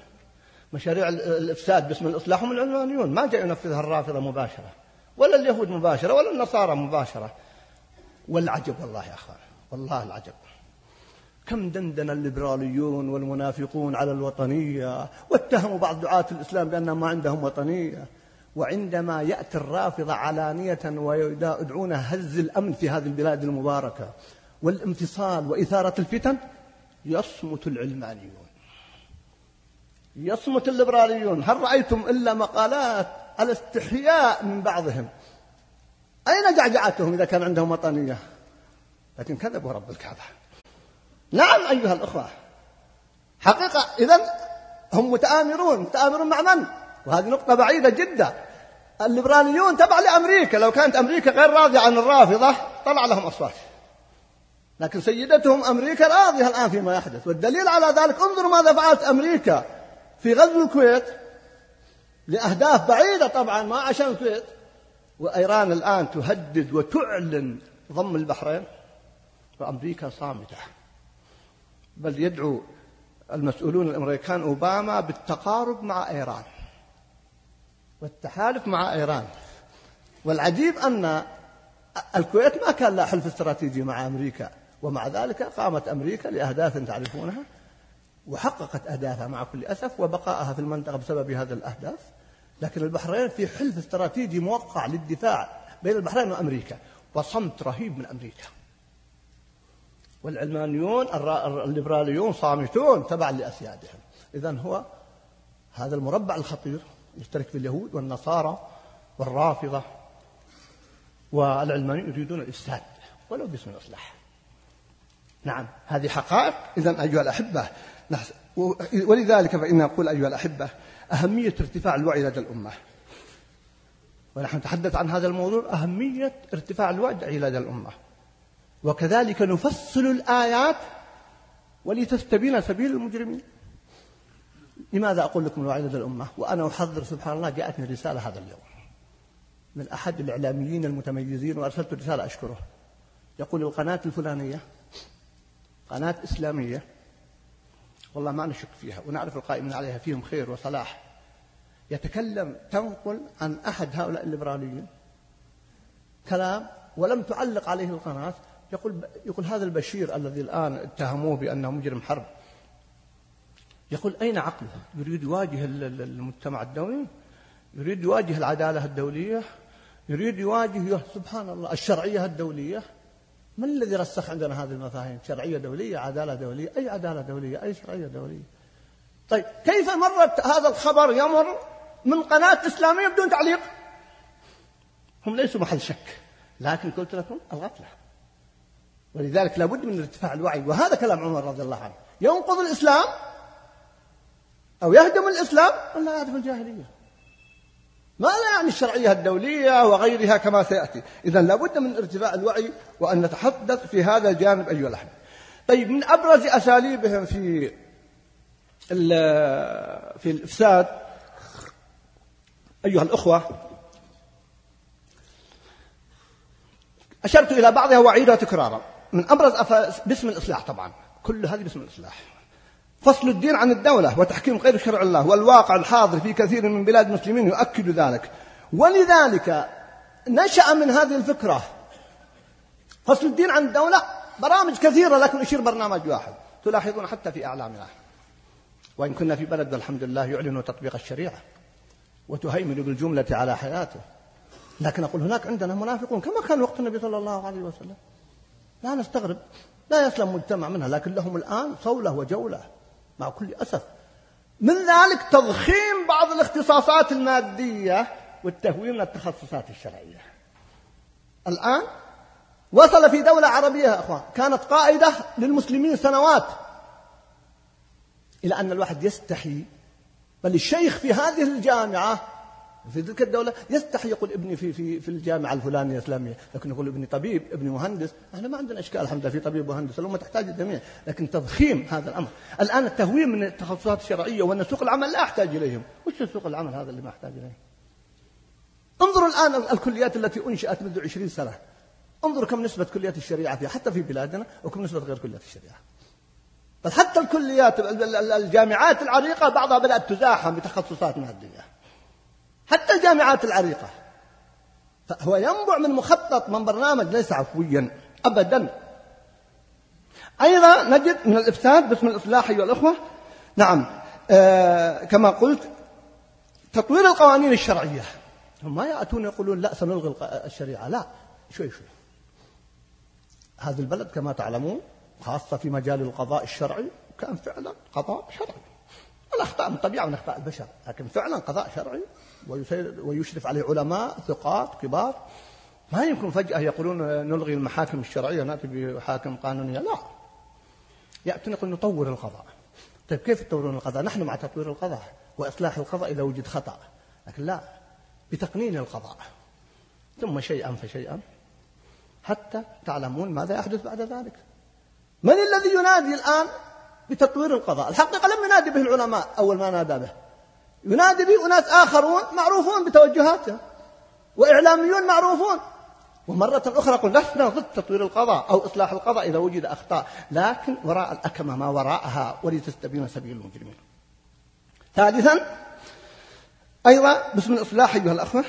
مشاريع الإفساد باسم الإصلاح هم العلمانيون. ما جاء ينفذها الرافضة مباشرة ولا اليهود مباشرة ولا النصارى مباشرة. والعجب والله يا أخوان والله العجب. كم دندن الليبراليون والمنافقون على الوطنية واتهموا بعض دعاة الإسلام بأنهم ما عندهم وطنية. وعندما يأتي الرافضة علانية ويدعون هز الأمن في هذه البلاد المباركة والانفصال وإثارة الفتن يصمت العلمانيون. يصمت الليبراليون. هل رأيتم إلا مقالات الاستحياء من بعضهم؟ أين جعجعتهم إذا كان عندهم وطنية؟ لكن كذبوا رب الكعبة. نعم أيها الأخوة. حقيقة إذا هم متآمرون. متآمرون مع من؟ وهذه نقطة بعيدة جدا. الليبراليون تبع لأمريكا. لو كانت أمريكا غير راضية عن الرافضة طلع لهم أصوات. لكن سيدتهم أمريكا راضية الآن فيما يحدث. والدليل على ذلك انظروا ماذا فعلت أمريكا في غزو الكويت لأهداف بعيدة طبعا ما عشان الكويت. وإيران الآن تهدد وتعلن ضم البحرين. وأمريكا صامتة. بل يدعو المسؤولون الأمريكان أوباما بالتقارب مع إيران والتحالف مع إيران. والعجيب أن الكويت ما كان لها حلف استراتيجي مع أمريكا ومع ذلك قامت أمريكا لأهداف تعرفونها وحققت أهدافها مع كل أسف وبقائها في المنطقة بسبب هذه الأهداف. لكن البحرين في حلف استراتيجي موقع للدفاع بين البحرين وأمريكا وصمت رهيب من أمريكا. والعلمانيون الليبراليون صامتون تبعا لأسيادهم. إذا هو هذا المربع الخطير يشترك في اليهود والنصارى والرافضة والعلمانيون يريدون الإفساد ولو باسم الإصلاح. نعم هذه حقائق. إذا أيها الأحبة ولذلك فإن نقول أيها الأحبة أهمية ارتفاع الوعي لدى الأمة. ونحن نتحدث عن هذا الموضوع أهمية ارتفاع الوعي لدى الأمة. وكذلك نفصل الآيات ولتستبين سبيل المجرمين. لماذا أقول لكم لدى الأمة؟ وأنا أحضر سبحان الله جاءتني رسالة هذا اليوم. من أحد الإعلاميين المتميزين وأرسلت رسالة أشكره. يقول القناة الفلانية قناة إسلامية والله ما نشك فيها ونعرف القائمين عليها فيهم خير وصلاح. يتكلم تنقل عن أحد هؤلاء الليبراليين كلام ولم تعلق عليه القناة يقول يقول هذا البشير الذي الآن اتهموه بأنه مجرم حرب. يقول أين عقله؟ يريد يواجه المجتمع الدولي؟ يريد يواجه العدالة الدولية؟ يريد يواجه سبحان الله الشرعية الدولية؟ من الذي رسخ عندنا هذه المفاهيم؟ شرعية دولية عدالة دولية؟ أي عدالة دولية؟ أي شرعية دولية؟ طيب كيف مرت هذا الخبر يمر من قناة إسلامية بدون تعليق؟ هم ليسوا محل شك لكن قلت لكم الغفلة. ولذلك لابد من ارتفاع الوعي. وهذا كلام عمر رضي الله عنه. ينقض الإسلام أو يهدم الإسلام ولا يهدم الجاهلية؟ ما لا يعني الشرعية الدولية وغيرها كما سيأتي؟ إذا لابد من ارتفاع الوعي وأن نتحدث في هذا الجانب أيها الأحبة طيب من أبرز أساليبهم في في الإفساد أيها الأخوة أشرت إلى بعضها وعيدها تكرارا. من أبرز باسم الإصلاح طبعا. كل هذه باسم الإصلاح. فصل الدين عن الدولة وتحكيم غير شرع الله والواقع الحاضر في كثير من بلاد المسلمين يؤكد ذلك. ولذلك نشأ من هذه الفكرة فصل الدين عن الدولة برامج كثيرة لكن أشير برنامج واحد. تلاحظون حتى في أعلامنا. وإن كنا في بلد الحمد لله يعلن تطبيق الشريعة وتهيمن بالجملة على حياته. لكن أقول هناك عندنا منافقون كما كان وقت النبي صلى الله عليه وسلم. لا نستغرب. لا يسلم مجتمع منها لكن لهم الآن صولة وجولة مع كل أسف. من ذلك تضخيم بعض الاختصاصات المادية والتهويل من التخصصات الشرعية. الآن وصل في دولة عربية يا أخوان كانت قائدة للمسلمين سنوات إلى أن الواحد يستحي. بل الشيخ في هذه الجامعة في تلك الدولة يستحي يقول ابني في في في الجامعة الفلانية الإسلامية، لكن يقول ابني طبيب، ابني مهندس، إحنا ما عندنا إشكال الحمد لله في طبيب ومهندس، الأمة تحتاج الجميع، لكن تضخيم هذا الأمر، الآن التهويم من التخصصات الشرعية وأن سوق العمل لا أحتاج إليهم، وش سوق العمل هذا اللي ما أحتاج إليه؟ انظروا الآن الكليات التي أنشئت منذ عشرين سنة. انظروا كم نسبة كليات الشريعة فيها حتى في بلادنا وكم نسبة غير كليات الشريعة. بل حتى الكليات الجامعات العريقة بعضها بدأت تزاحم بتخصصات مادية. حتى الجامعات العريقة. فهو ينبع من مخطط من برنامج ليس عفويا أبدا. أيضا نجد من الإفساد باسم الإصلاح أيها الأخوة نعم آه كما قلت تطوير القوانين الشرعية. هم ما يأتون يقولون لا سنلغي الشريعة. لا شوي شوي. هذا البلد كما تعلمون خاصة في مجال القضاء الشرعي كان فعلا قضاء شرعي. الأخطاء من طبيعة من أخطاء البشر لكن فعلا قضاء شرعي. ويشرف عليه علماء ثقات كبار. ما يمكن فجأة يقولون نلغي المحاكم الشرعية نأتي بحاكم قانونية. لا. يأتون يقول نطور القضاء. طيب كيف تطورون القضاء؟ نحن مع تطوير القضاء وإصلاح القضاء إذا وجد خطأ. لكن لا. بتقنين القضاء. ثم شيئا فشيئا. حتى تعلمون ماذا يحدث بعد ذلك. من الذي ينادي الآن بتطوير القضاء؟ الحقيقة لم ينادي به العلماء. أول ما نادى به. ينادي به أناس آخرون معروفون بتوجهاته وإعلاميون معروفون. ومرة أخرى قل لسنا ضد تطوير القضاء أو إصلاح القضاء إذا وجد أخطاء لكن وراء الأكمة ما وراءها ولتستبين سبيل المجرمين. ثالثا أيضا باسم الإصلاح أيها الأخوة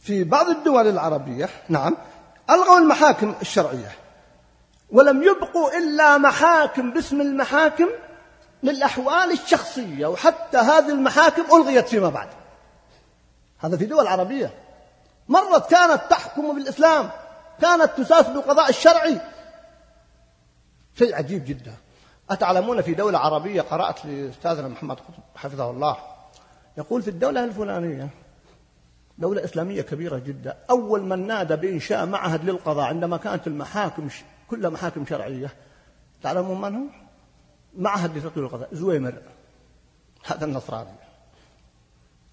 في بعض الدول العربية نعم ألغوا المحاكم الشرعية ولم يبقوا إلا محاكم باسم المحاكم للأحوال الشخصية وحتى هذه المحاكم ألغيت فيما بعد. هذا في دول عربية. مرت كانت تحكم بالإسلام كانت تساس بالقضاء الشرعي. شيء عجيب جدا. أتعلمون في دولة عربية قرأت لأستاذنا محمد قطب حفظه الله. يقول في الدولة الفلانية دولة إسلامية كبيرة جدا. أول من نادى بإنشاء معهد للقضاء عندما كانت المحاكم كلها محاكم شرعية. تعلمون من هو؟ معهد لتطوير القضاء زويمر هذا النصراني.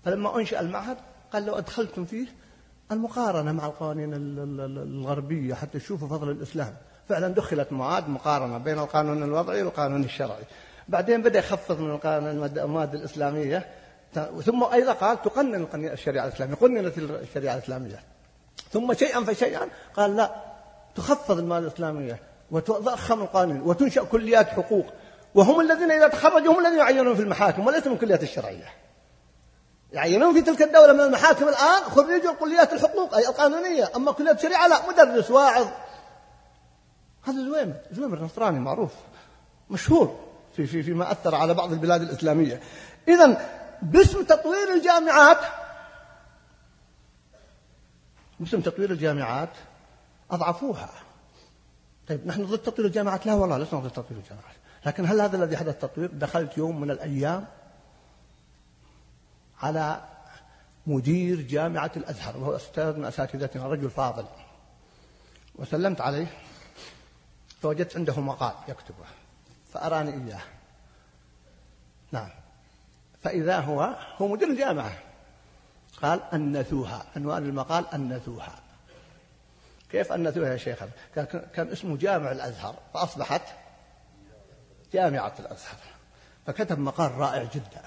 فلما أنشأ المعهد قال لو أدخلتم فيه المقارنة مع القوانين الغربية حتى تشوفوا فضل الإسلام. فعلا دخلت مواد مقارنة بين القانون الوضعي والقانون الشرعي. بعدين بدأ يخفض من المواد الإسلامية. ثم أيضا قال تقنن الشريعة الإسلامية قننت الشريعة الإسلامية. ثم شيئا فشيئا قال لا تخفض المواد الإسلامية وتضخم القانون وتنشأ كليات حقوق. وهم الذين إذا تخرجوا هم الذين يعينون في المحاكم وليس من كليات الشرعية. يعينون في تلك الدولة من المحاكم الآن خريج كليات الحقوق أي القانونية. أما كليات الشريعة لا مدرس واعظ. هذا زويمر زويمر نصراني معروف. مشهور في في فيما أثر على بعض البلاد الإسلامية. إذا باسم تطوير الجامعات باسم تطوير الجامعات أضعفوها. طيب نحن ضد تطوير الجامعات؟ لا والله لسنا ضد تطوير الجامعات. لكن هل هذا الذي حدث تطوير دخلت يوم من الأيام على مدير جامعة الأزهر وهو أستاذ من أساتذتنا رجل فاضل. وسلمت عليه فوجدت عنده مقال يكتبه فأراني إياه. نعم. فإذا هو هو مدير الجامعة. قال أنثوها. عنوان المقال أنثوها. كيف أنثوها يا شيخ؟ كان اسمه جامع الأزهر فأصبحت جامعة الأزهر فكتب مقال رائع جدا.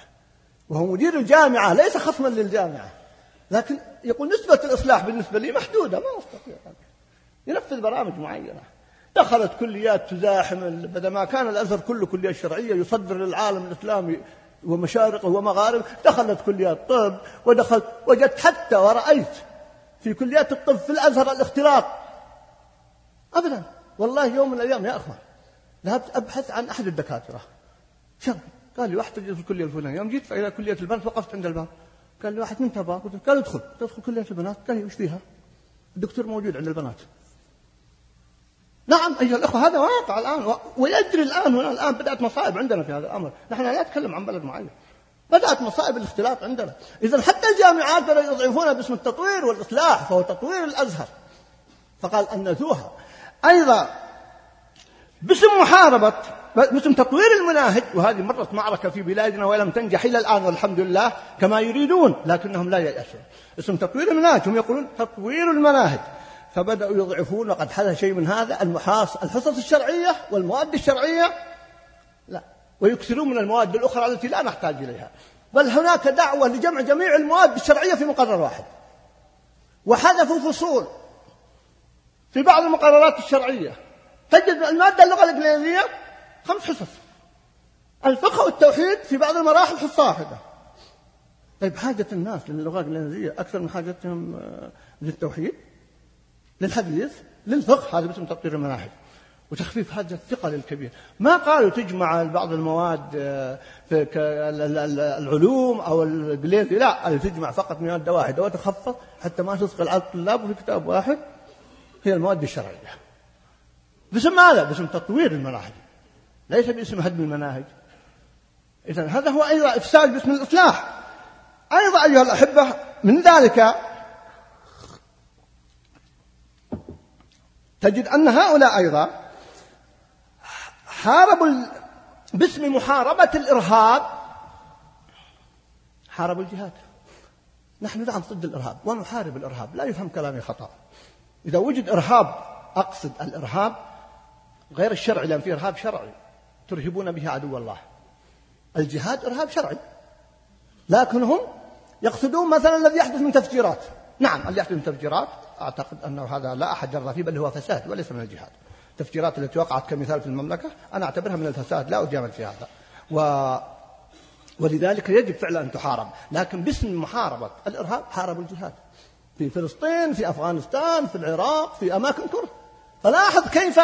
وهو مدير الجامعة ليس خصما للجامعة. لكن يقول نسبة الإصلاح بالنسبة لي محدودة ما أستطيع. ينفذ برامج معينة. دخلت كليات تزاحم بدل ما كان الأزهر كله كليات شرعية يصدر للعالم الإسلامي ومشارقه ومغاربه دخلت كليات طب ودخلت وجدت حتى ورأيت في كليات الطب في الأزهر الاختلاط أبدا. والله يوم من الأيام يا أخوان. ذهبت أبحث عن أحد الدكاترة. شرعي قال لي واحد تجد في الكلية الفلانية. يوم جيت إلى كلية البنات وقفت عند الباب. قال لي واحد من تبغى قلت قال ادخل. تدخل كلية البنات. قال لي وش فيها؟ الدكتور موجود عند البنات. نعم أيها الأخوة هذا واقع الآن ويجري الآن هنا الآن بدأت مصائب عندنا في هذا الأمر. نحن لا نتكلم عن بلد معين. بدأت مصائب الاختلاط عندنا. إذا حتى الجامعات بدأوا يضعفونها باسم التطوير والإصلاح فهو تطوير الأزهر. فقال أنثوها أيضا باسم محاربة باسم تطوير المناهج. وهذه مرت معركة في بلادنا ولم تنجح إلى الآن والحمد لله كما يريدون لكنهم لا ييأسون اسم تطوير المناهج هم يقولون تطوير المناهج. فبدأوا يضعفون وقد حدث شيء من هذا المحاص الحصص الشرعية والمواد الشرعية. لا ويكثرون من المواد الأخرى التي لا نحتاج إليها. بل هناك دعوة لجمع جميع المواد الشرعية في مقرر واحد. وحذفوا فصول في بعض المقررات الشرعية. تجد المادة اللغة الإنجليزية خمس حصص. الفقه والتوحيد في بعض المراحل حصة واحدة. طيب حاجة الناس للغة الإنجليزية أكثر من حاجتهم آه، للتوحيد للحديث للفقه هذا باسم تطوير المناهج. وتخفيف هذا الثقل الكبير ما قالوا تجمع بعض المواد آه، في العلوم أو الإنجليزي لا تجمع فقط مادة واحدة وتخفف حتى ما تثقل على الطلاب في كتاب واحد هي المواد الشرعية. باسم ماذا؟ باسم تطوير المناهج. ليس باسم هدم المناهج. إذا هذا هو أيضا إفساد باسم الإصلاح. أيضا أيها الأحبة من ذلك تجد أن هؤلاء أيضا حاربوا باسم محاربة الإرهاب. حاربوا الجهاد. نحن نعم ضد الإرهاب ونحارب الإرهاب. لا يفهم كلامي خطأ. إذا وجد إرهاب أقصد الإرهاب غير الشرعي لأن في إرهاب شرعي ترهبون به عدو الله. الجهاد إرهاب شرعي. لكن هم يقصدون مثلا الذي يحدث من تفجيرات. نعم اللي يحدث من تفجيرات أعتقد أنه هذا لا أحد جرى فيه بل هو فساد وليس من الجهاد. التفجيرات التي وقعت كمثال في المملكة أنا أعتبرها من الفساد لا أجامل في هذا. و ولذلك يجب فعلا أن تحارب. لكن باسم محاربة الإرهاب حاربوا الجهاد. في فلسطين في أفغانستان في العراق في أماكن كرة. فلاحظ كيف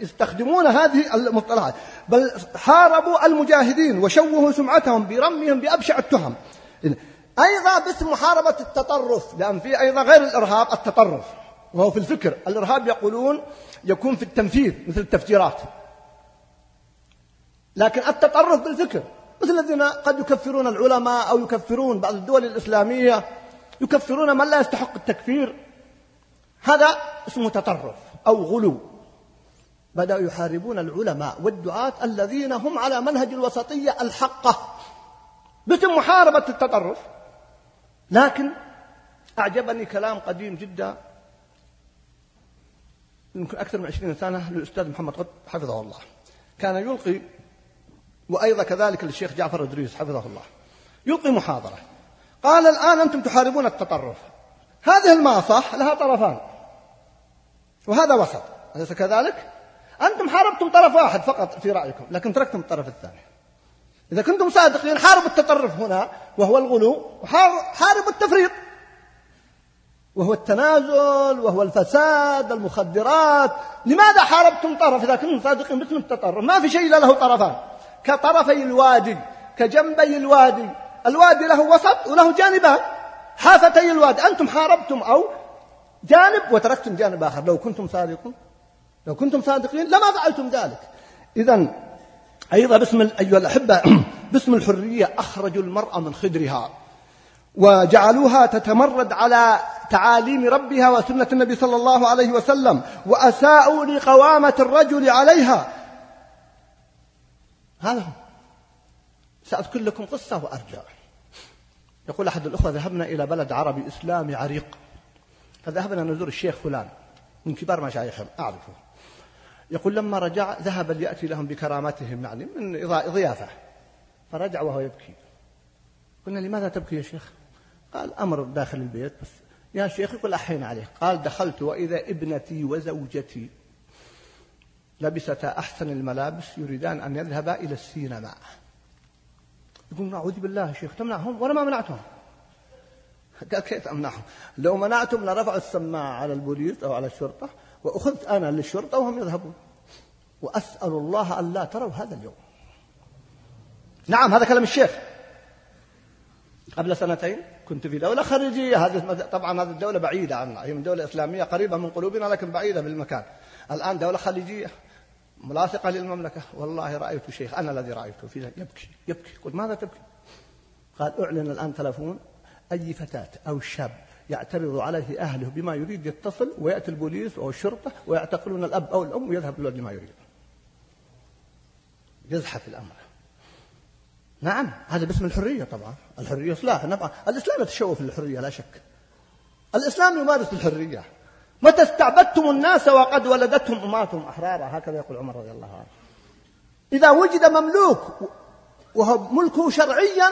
يستخدمون هذه المصطلحات. بل حاربوا المجاهدين وشوهوا سمعتهم برميهم بأبشع التهم. أيضا باسم محاربة التطرف لأن في أيضا غير الإرهاب التطرف. وهو في الفكر. الإرهاب يقولون يكون في التنفيذ مثل التفجيرات. لكن التطرف بالفكر مثل الذين قد يكفرون العلماء أو يكفرون بعض الدول الإسلامية يكفرون من لا يستحق التكفير. هذا اسمه تطرف. أو غلو. بدأوا يحاربون العلماء والدعاة الذين هم على منهج الوسطية الحقة. باسم محاربة التطرف. لكن أعجبني كلام قديم جدا. يمكن أكثر من عشرين سنة للأستاذ محمد قطب حفظه الله. كان يلقي وأيضا كذلك للشيخ جعفر إدريس حفظه الله. يلقي محاضرة. قال الآن أنتم تحاربون التطرف. هذه الماصة لها طرفان. وهذا وسط. أليس كذلك؟ أنتم حاربتم طرف واحد فقط في رأيكم لكن تركتم الطرف الثاني. إذا كنتم صادقين حاربوا التطرف هنا وهو الغلو وحاربوا التفريط. وهو التنازل وهو الفساد المخدرات. لماذا حاربتم طرف؟ إذا كنتم صادقين باسم التطرف. ما في شيء إلا له طرفان. كطرفي الوادي كجنبي الوادي. الوادي له وسط وله جانبان. حافتي الوادي. أنتم حاربتم أو جانب وتركتم جانب آخر. لو كنتم صادقين لو كنتم صادقين لما فعلتم ذلك. إذا أيضا باسم أيها الأحبة *clears throat* باسم الحرية أخرجوا المرأة من خدرها وجعلوها تتمرد على تعاليم ربها وسنة النبي صلى الله عليه وسلم وأساءوا لقوامة الرجل عليها. هذا هو. سأذكر لكم قصة وأرجع. يقول أحد الأخوة ذهبنا إلى بلد عربي إسلامي عريق. فذهبنا نزور الشيخ فلان من كبار مشايخهم أعرفه. يقول لما رجع ذهب ليأتي لهم بكرامتهم يعني من ضيافة فرجع وهو يبكي. قلنا لماذا تبكي يا شيخ؟ قال أمر داخل البيت بس يا شيخ يقول أحين عليه قال دخلت وإذا ابنتي وزوجتي لبستا أحسن الملابس يريدان أن يذهبا إلى السينما. يقول نعوذ بالله يا شيخ تمنعهم ولا ما منعتهم؟ قال كيف أمنعهم؟ لو منعتم لرفعوا السماعة على البوليس أو على الشرطة وأخذت أنا للشرطة وهم يذهبون. وأسأل الله أن لا تروا هذا اليوم. نعم هذا كلام الشيخ. قبل سنتين كنت في دولة خارجية. هذه طبعا هذه الدولة بعيدة عنا. هي من دولة إسلامية قريبة من قلوبنا لكن بعيدة بالمكان. الآن دولة خليجية ملاصقة للمملكة. والله رأيت شيخ أنا الذي رأيته. فيه يبكي يبكي. قلت ماذا تبكي؟ قال أعلن الآن تلفون. أي فتاة أو شاب يعترض عليه أهله بما يريد يتصل ويأتي البوليس أو الشرطة ويعتقلون الأب أو الأم ويذهب الولد لما يريد. يزحف الأمر. نعم هذا باسم الحرية طبعا. الحرية سلاح نعم. الإسلام يتشوف للحرية لا شك. الإسلام يمارس الحرية. متى استعبدتم الناس وقد ولدتهم أماتهم أحرارا؟ هكذا يقول عمر رضي الله عنه. إذا وجد مملوك وهو ملكه شرعيا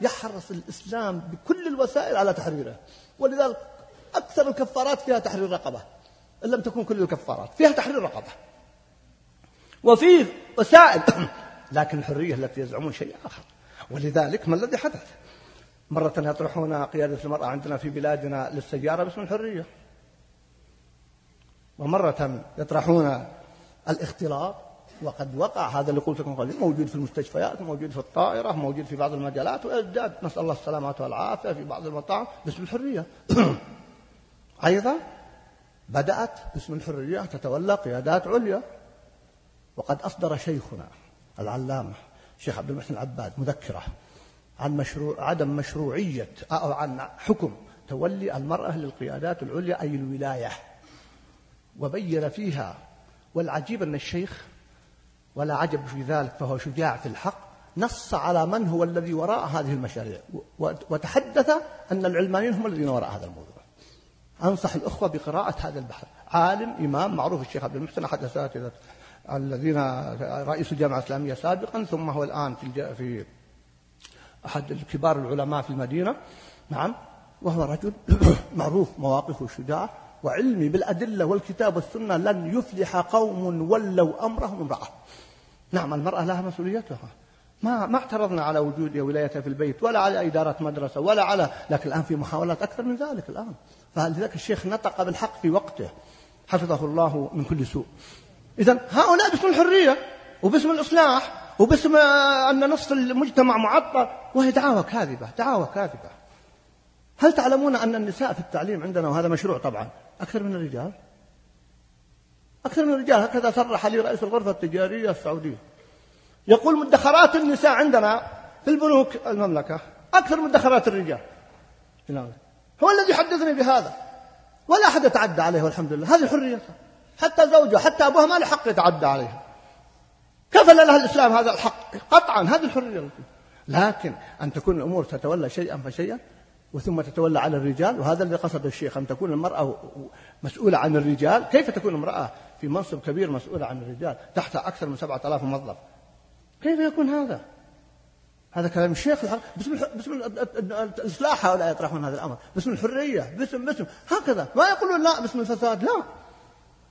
يحرص الإسلام بكل الوسائل على تحريره ولذلك أكثر الكفارات فيها تحرير رقبة. إن لم تكن كل الكفارات فيها تحرير رقبة. وفيه وسائل *coughs* لكن الحرية التي يزعمون شيء آخر. ولذلك ما الذي حدث؟ مرة يطرحون قيادة المرأة عندنا في بلادنا للسيارة باسم الحرية. ومرة يطرحون الاختلاط وقد وقع هذا اللي قلت لكم قبل موجود في المستشفيات موجود في الطائرة موجود في بعض المجالات ويزداد نسأل الله السلامة والعافية في بعض المطاعم باسم الحرية. *coughs* أيضا بدأت باسم الحرية تتولى قيادات عليا. وقد أصدر شيخنا العلامة الشيخ عبد المحسن العباد مذكرة عن مشروع عدم مشروعية أو عن حكم تولي المرأة للقيادات العليا أي الولاية. وبين فيها والعجيب أن الشيخ ولا عجب في ذلك فهو شجاع في الحق نص على من هو الذي وراء هذه المشاريع. وتحدث أن العلمانيين هم الذين وراء هذا الموضوع. أنصح الأخوة بقراءة هذا البحث عالم إمام معروف الشيخ عبد المحسن أحد أساتذة الذين رئيس الجامعة الإسلامية سابقا ثم هو الآن في في أحد كبار العلماء في المدينة. نعم. وهو رجل *coughs* معروف مواقفه شجاع. وعلمي بالأدلة والكتاب والسنة لن يفلح قوم ولوا أمرهم امرأة. نعم المرأة لها مسؤوليتها. ما ما اعترضنا على وجود ولايتها في البيت ولا على إدارة مدرسة ولا على لكن الآن في محاولات أكثر من ذلك الآن. فلذلك الشيخ نطق بالحق في وقته؟ حفظه الله من كل سوء. إذا هؤلاء باسم الحرية وباسم الإصلاح وباسم أن نصف المجتمع معطل. وهي دعاوى كاذبة دعاوى كاذبة. هل تعلمون أن النساء في التعليم عندنا وهذا مشروع طبعا أكثر من الرجال. أكثر من الرجال. هكذا صرح لي رئيس الغرفة التجارية السعودية. يقول مدخرات النساء عندنا في البنوك المملكة أكثر من مدخرات الرجال. هو الذي حدثني بهذا. ولا أحد يتعدى عليه والحمد لله. هذه حريته. حتى زوجها حتى أبوها ما له حق يتعدى عليها. كفل لها الإسلام هذا الحق. قطعا هذه الحرية. لكن أن تكون الأمور تتولى شيئا فشيئا وثم تتولى على الرجال وهذا الذي قصد الشيخ أن تكون المرأة مسؤولة عن الرجال. كيف تكون امرأة في منصب كبير مسؤولة عن الرجال؟ تحت أكثر من سبعة آلاف موظف. كيف يكون هذا؟ هذا كلام الشيخ. باسم باسم الإصلاح هؤلاء يطرحون هذا الأمر. باسم الحرية باسم باسم. هكذا. ما يقولون لا باسم الفساد لا.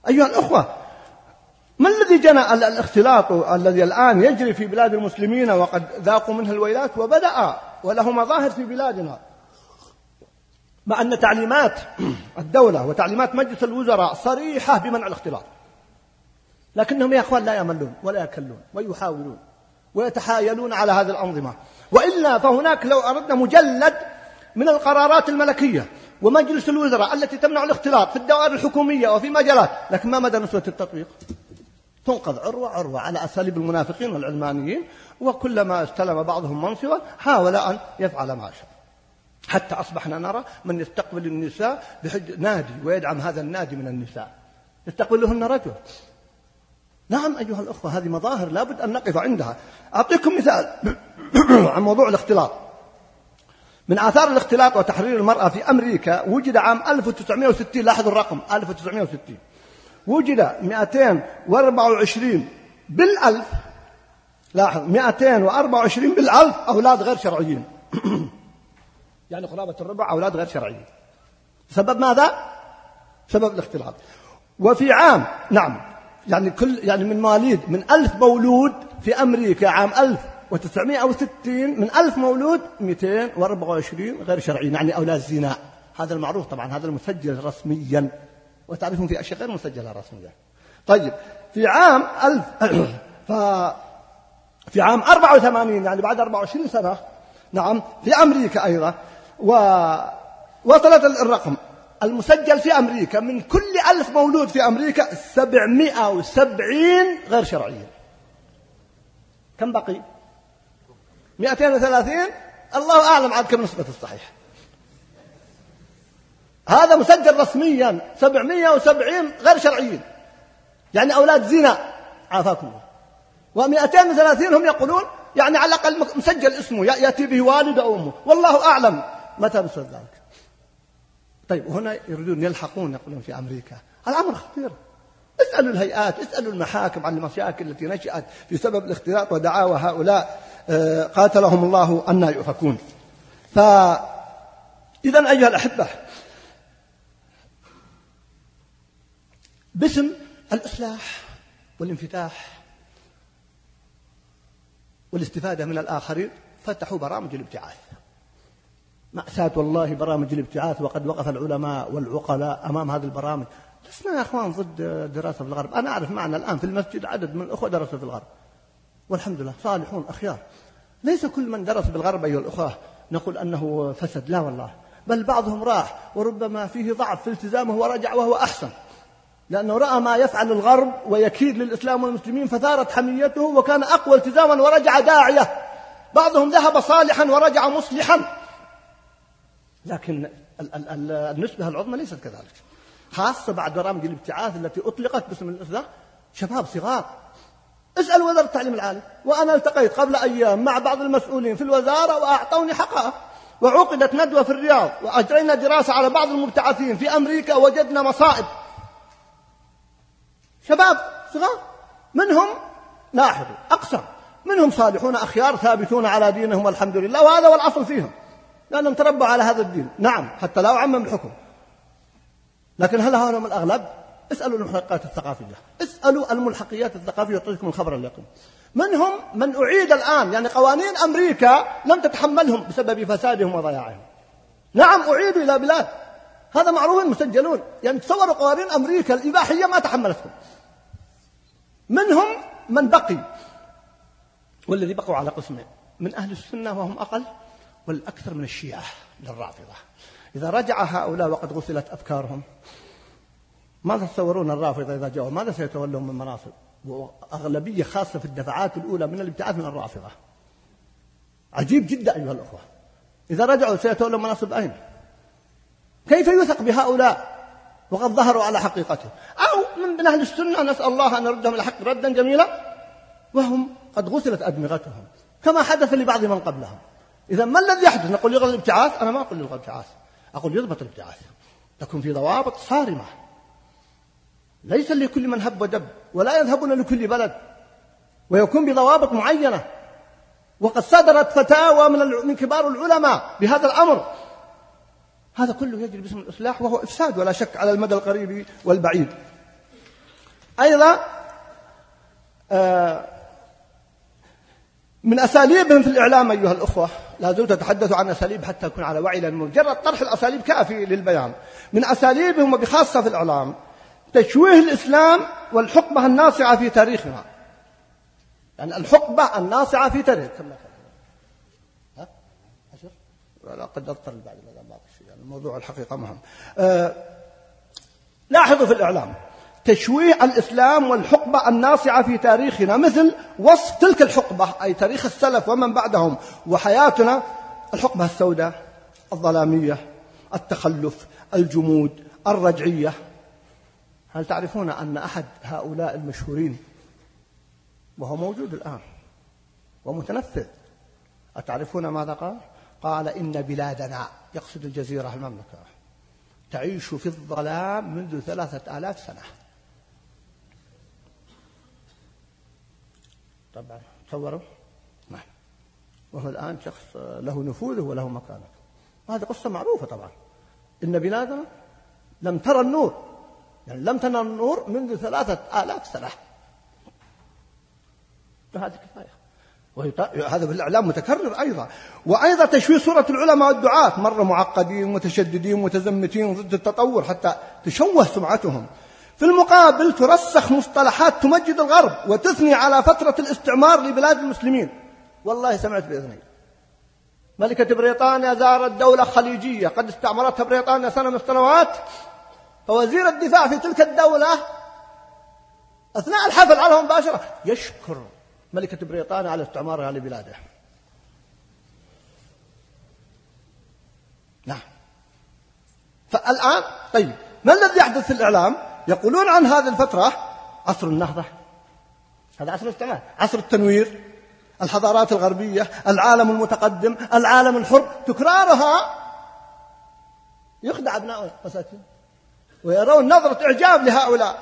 أيها الأخوة ما الذي جنى الاختلاط الذي الآن يجري في بلاد المسلمين وقد ذاقوا منه الويلات وبدأ وله مظاهر في بلادنا؟ مع أن تعليمات الدولة وتعليمات مجلس الوزراء صريحة بمنع الاختلاط. لكنهم يا إخوان لا يملون ولا يكلون ويحاولون ويتحايلون على هذه الأنظمة. وإلا فهناك لو أردنا مجلد من القرارات الملكية ومجلس الوزراء التي تمنع الاختلاط في الدوائر الحكومية وفي مجالات لكن ما مدى نسبة التطبيق؟ تنقذ عروة عروة على أساليب المنافقين والعلمانيين وكلما استلم بعضهم منصبا حاول أن يفعل ما شاء. حتى أصبحنا نرى من يستقبل النساء بحج نادي ويدعم هذا النادي من النساء. يستقبلهن رجل نعم أيها الأخوة هذه مظاهر لابد أن نقف عندها. أعطيكم مثال *clears throat* عن موضوع الاختلاط. من آثار الاختلاط وتحرير المرأة في أمريكا وجد عام 1960 لاحظوا الرقم 1960 وجد 224 بالألف لاحظ 224 بالألف أولاد غير شرعيين. *clears throat* يعني قرابة الربع أولاد غير شرعيين سبب ماذا؟ سبب الاختلاط. وفي عام نعم يعني كل يعني من مواليد من ألف مولود في أمريكا عام 1960 من ألف مولود 224 غير شرعيين يعني أولاد زنا. هذا المعروف طبعا هذا المسجل رسميا. وتعرفون في أشياء غير مسجلة رسميا طيب في عام ألف *coughs* ف في عام 84 يعني بعد 24 سنة نعم في أمريكا أيضا و وصلت الرقم. المسجل في أمريكا من كل ألف مولود في أمريكا سبعمائة وسبعين غير شرعيين كم بقي؟ مئتين وثلاثين؟ الله أعلم عاد كم نسبة الصحيح. هذا مسجل رسميا سبعمائة وسبعين غير شرعيين. يعني أولاد زنا عافاكم. الله ومئتين وثلاثين هم يقولون يعني على الأقل مسجل اسمه يأتي به والد أو أمه. والله أعلم. متى بسبب ذلك. طيب وهنا يريدون يلحقون يقولون في أمريكا. الأمر خطير. اسألوا الهيئات اسألوا المحاكم عن المشاكل التي نشأت بسبب الاختلاط ودعاوى هؤلاء آه، قاتلهم الله أن يؤفكون. فإذا أيها الأحبة باسم الإصلاح والانفتاح والاستفادة من الآخرين فتحوا برامج الابتعاث. مأساة والله برامج الابتعاث وقد وقف العلماء والعقلاء أمام هذه البرامج. لسنا يا أخوان ضد دراسة في الغرب. أنا أعرف معنا الآن في المسجد عدد من الأخوة درسوا في الغرب. والحمد لله صالحون أخيار. ليس كل من درس بالغرب أيها الأخوة نقول أنه فسد. لا والله. بل بعضهم راح وربما فيه ضعف في التزامه ورجع وهو أحسن. لأنه رأى ما يفعل الغرب ويكيد للإسلام والمسلمين فثارت حميته وكان أقوى التزاما ورجع داعية. بعضهم ذهب صالحا ورجع مصلحا. لكن النسبة العظمى ليست كذلك. خاصة بعد برامج الابتعاث التي أطلقت باسم الإصلاح شباب صغار. اسأل وزارة التعليم العالي. وأنا التقيت قبل أيام مع بعض المسؤولين في الوزارة وأعطوني حقائق وعقدت ندوة في الرياض وأجرينا دراسة على بعض المبتعثين في أمريكا وجدنا مصائب. شباب صغار منهم لاحظوا أقسم منهم صالحون أخيار ثابتون على دينهم والحمد لله وهذا هو الأصل فيهم. لأنهم تربوا على هذا الدين. نعم حتى لا أعمم الحكم. لكن هل هؤلاء الأغلب؟ اسألوا الملحقات الثقافية. اسألوا الملحقيات الثقافية يعطيكم الخبر اليقين. منهم من أعيد الآن يعني قوانين أمريكا لم تتحملهم بسبب فسادهم وضياعهم. نعم أعيدوا إلى بلاد. هذا معروف مسجلون يعني تصوروا قوانين أمريكا الإباحية ما تحملتهم. منهم من بقي. والذي بقوا على قسمين. من أهل السنة وهم أقل. والأكثر من الشيعة للرافضة. إذا رجع هؤلاء وقد غسلت أفكارهم ماذا تتصورون الرافضة إذا جاءوا؟ ماذا سيتولون من مناصب؟ وأغلبية خاصة في الدفعات الأولى من الابتعاث من الرافضة. عجيب جدا أيها الأخوة. إذا رجعوا سيتولون مناصب أين؟ كيف يثق بهؤلاء؟ وقد ظهروا على حقيقته. أو من أهل السنة نسأل الله أن يردهم الحق ردا جميلا. وهم قد غسلت أدمغتهم كما حدث لبعض من قبلهم. إذا ما الذي يحدث؟ نقول يلغى الابتعاث؟ أنا ما أقول يلغى الابتعاث. أقول يضبط الابتعاث. تكون في ضوابط صارمة. ليس لكل من هب ودب ولا يذهبون لكل بلد. ويكون بضوابط معينة. وقد صدرت فتاوى من من كبار العلماء بهذا الأمر. هذا كله يجري باسم الإصلاح وهو إفساد ولا شك على المدى القريب والبعيد. أيضا آه، من أساليبهم في الإعلام أيها الأخوة. لا زلت أتحدث عن أساليب حتى أكون على وعي لأن مجرد طرح الأساليب كافي للبيان. من أساليبهم وبخاصة في الإعلام تشويه الإسلام والحقبة الناصعة في تاريخنا يعني الحقبة الناصعة في تاريخ. كم؟ لا قد أضطر بعد بعض الشيء يعني الموضوع الحقيقة مهم. أه لاحظوا في الإعلام تشويه الإسلام والحقبة الناصعة في تاريخنا مثل وصف تلك الحقبة أي تاريخ السلف ومن بعدهم وحياتنا الحقبة السوداء الظلامية التخلف الجمود الرجعية. هل تعرفون أن أحد هؤلاء المشهورين وهو موجود الآن ومتنفذ؟ أتعرفون ماذا قال؟ قال إن بلادنا يقصد الجزيرة المملكة تعيش في الظلام منذ ثلاثة آلاف سنة. طبعا. تصوروا نعم. وهو الآن شخص له نفوذه وله مكانته. وهذه قصة معروفة طبعا. إن بلادنا لم ترى النور. يعني لم تنر النور منذ ثلاثة آلاف سنة. هذه كفاية. هذا في الإعلام متكرر أيضا. وأيضا تشويه صورة العلماء والدعاة. مرة معقدين متشددين متزمتين ضد التطور حتى تشوه سمعتهم. في المقابل ترسخ مصطلحات تمجد الغرب وتثني على فترة الاستعمار لبلاد المسلمين. والله سمعت بإذني. ملكة بريطانيا زارت دولة خليجية. قد استعمرتها بريطانيا سنة من السنوات. فوزير الدفاع في تلك الدولة أثناء الحفل عنه مباشرة يشكر ملكة بريطانيا على استعمارها لبلاده. نعم. فالآن طيب ما الذي يحدث في الإعلام؟ يقولون عن هذه الفترة عصر النهضة. هذا عصر الاستعمار عصر التنوير. الحضارات الغربية العالم المتقدم العالم الحر تكرارها يخدع أبناء مساكين ويرون نظرة إعجاب لهؤلاء.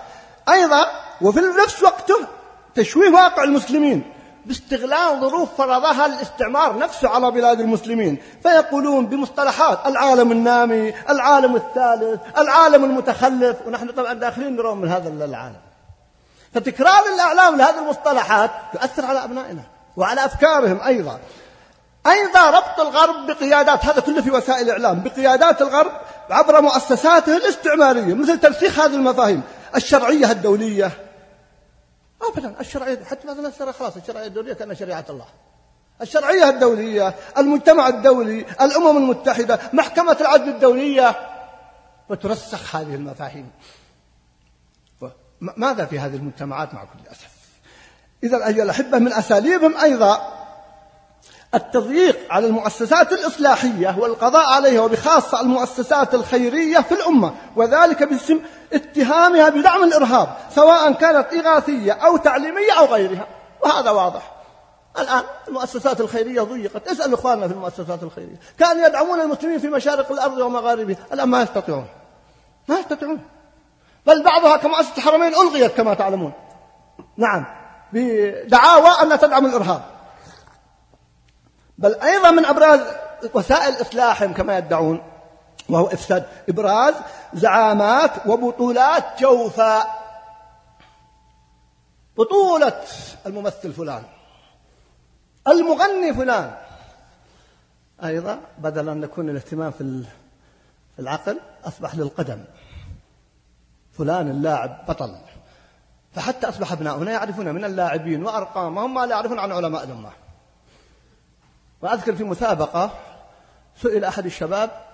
أيضا وفي نفس وقته تشويه واقع المسلمين. باستغلال ظروف فرضها الاستعمار نفسه على بلاد المسلمين. فيقولون بمصطلحات العالم النامي العالم الثالث العالم المتخلف. ونحن طبعا داخلين نرون من هذا العالم. فتكرار الأعلام لهذه المصطلحات تؤثر على أبنائنا وعلى أفكارهم أيضا. أيضا ربط الغرب بقيادات هذا كله في وسائل الإعلام بقيادات الغرب عبر مؤسساته الاستعمارية مثل ترسيخ هذه المفاهيم. الشرعية الدولية أبدا. الشرعية حتى مثلا خلاص الشرعية الدولية كأنها شريعة الله. الشرعية الدولية المجتمع الدولي الأمم المتحدة محكمة العدل الدولية. وترسخ هذه المفاهيم. ماذا في هذه المجتمعات مع كل أسف؟ إذا أيها الأحبة من أساليبهم أيضا التضييق على المؤسسات الإصلاحية والقضاء عليها وبخاصة المؤسسات الخيرية في الأمة وذلك باسم اتهامها بدعم الإرهاب سواء كانت إغاثية أو تعليمية أو غيرها. وهذا واضح. الآن المؤسسات الخيرية ضيقت. اسأل إخواننا في المؤسسات الخيرية. كانوا يدعمون المسلمين في مشارق الأرض ومغاربها. الآن ما يستطيعون. ما يستطيعون. بل بعضها كمؤسسة الحرمين ألغيت كما تعلمون. نعم. بدعاوى أنها تدعم الإرهاب. بل أيضا من أبراز وسائل إصلاحهم كما يدعون وهو إفساد. إبراز زعامات وبطولات جوفاء. بطولة الممثل فلان. المغني فلان. أيضا بدل أن يكون الاهتمام في العقل أصبح للقدم. فلان اللاعب بطل. فحتى أصبح أبناؤنا يعرفون من اللاعبين وأرقامهم ما لا يعرفون عن علماء الأمة. وأذكر في مسابقة سئل أحد الشباب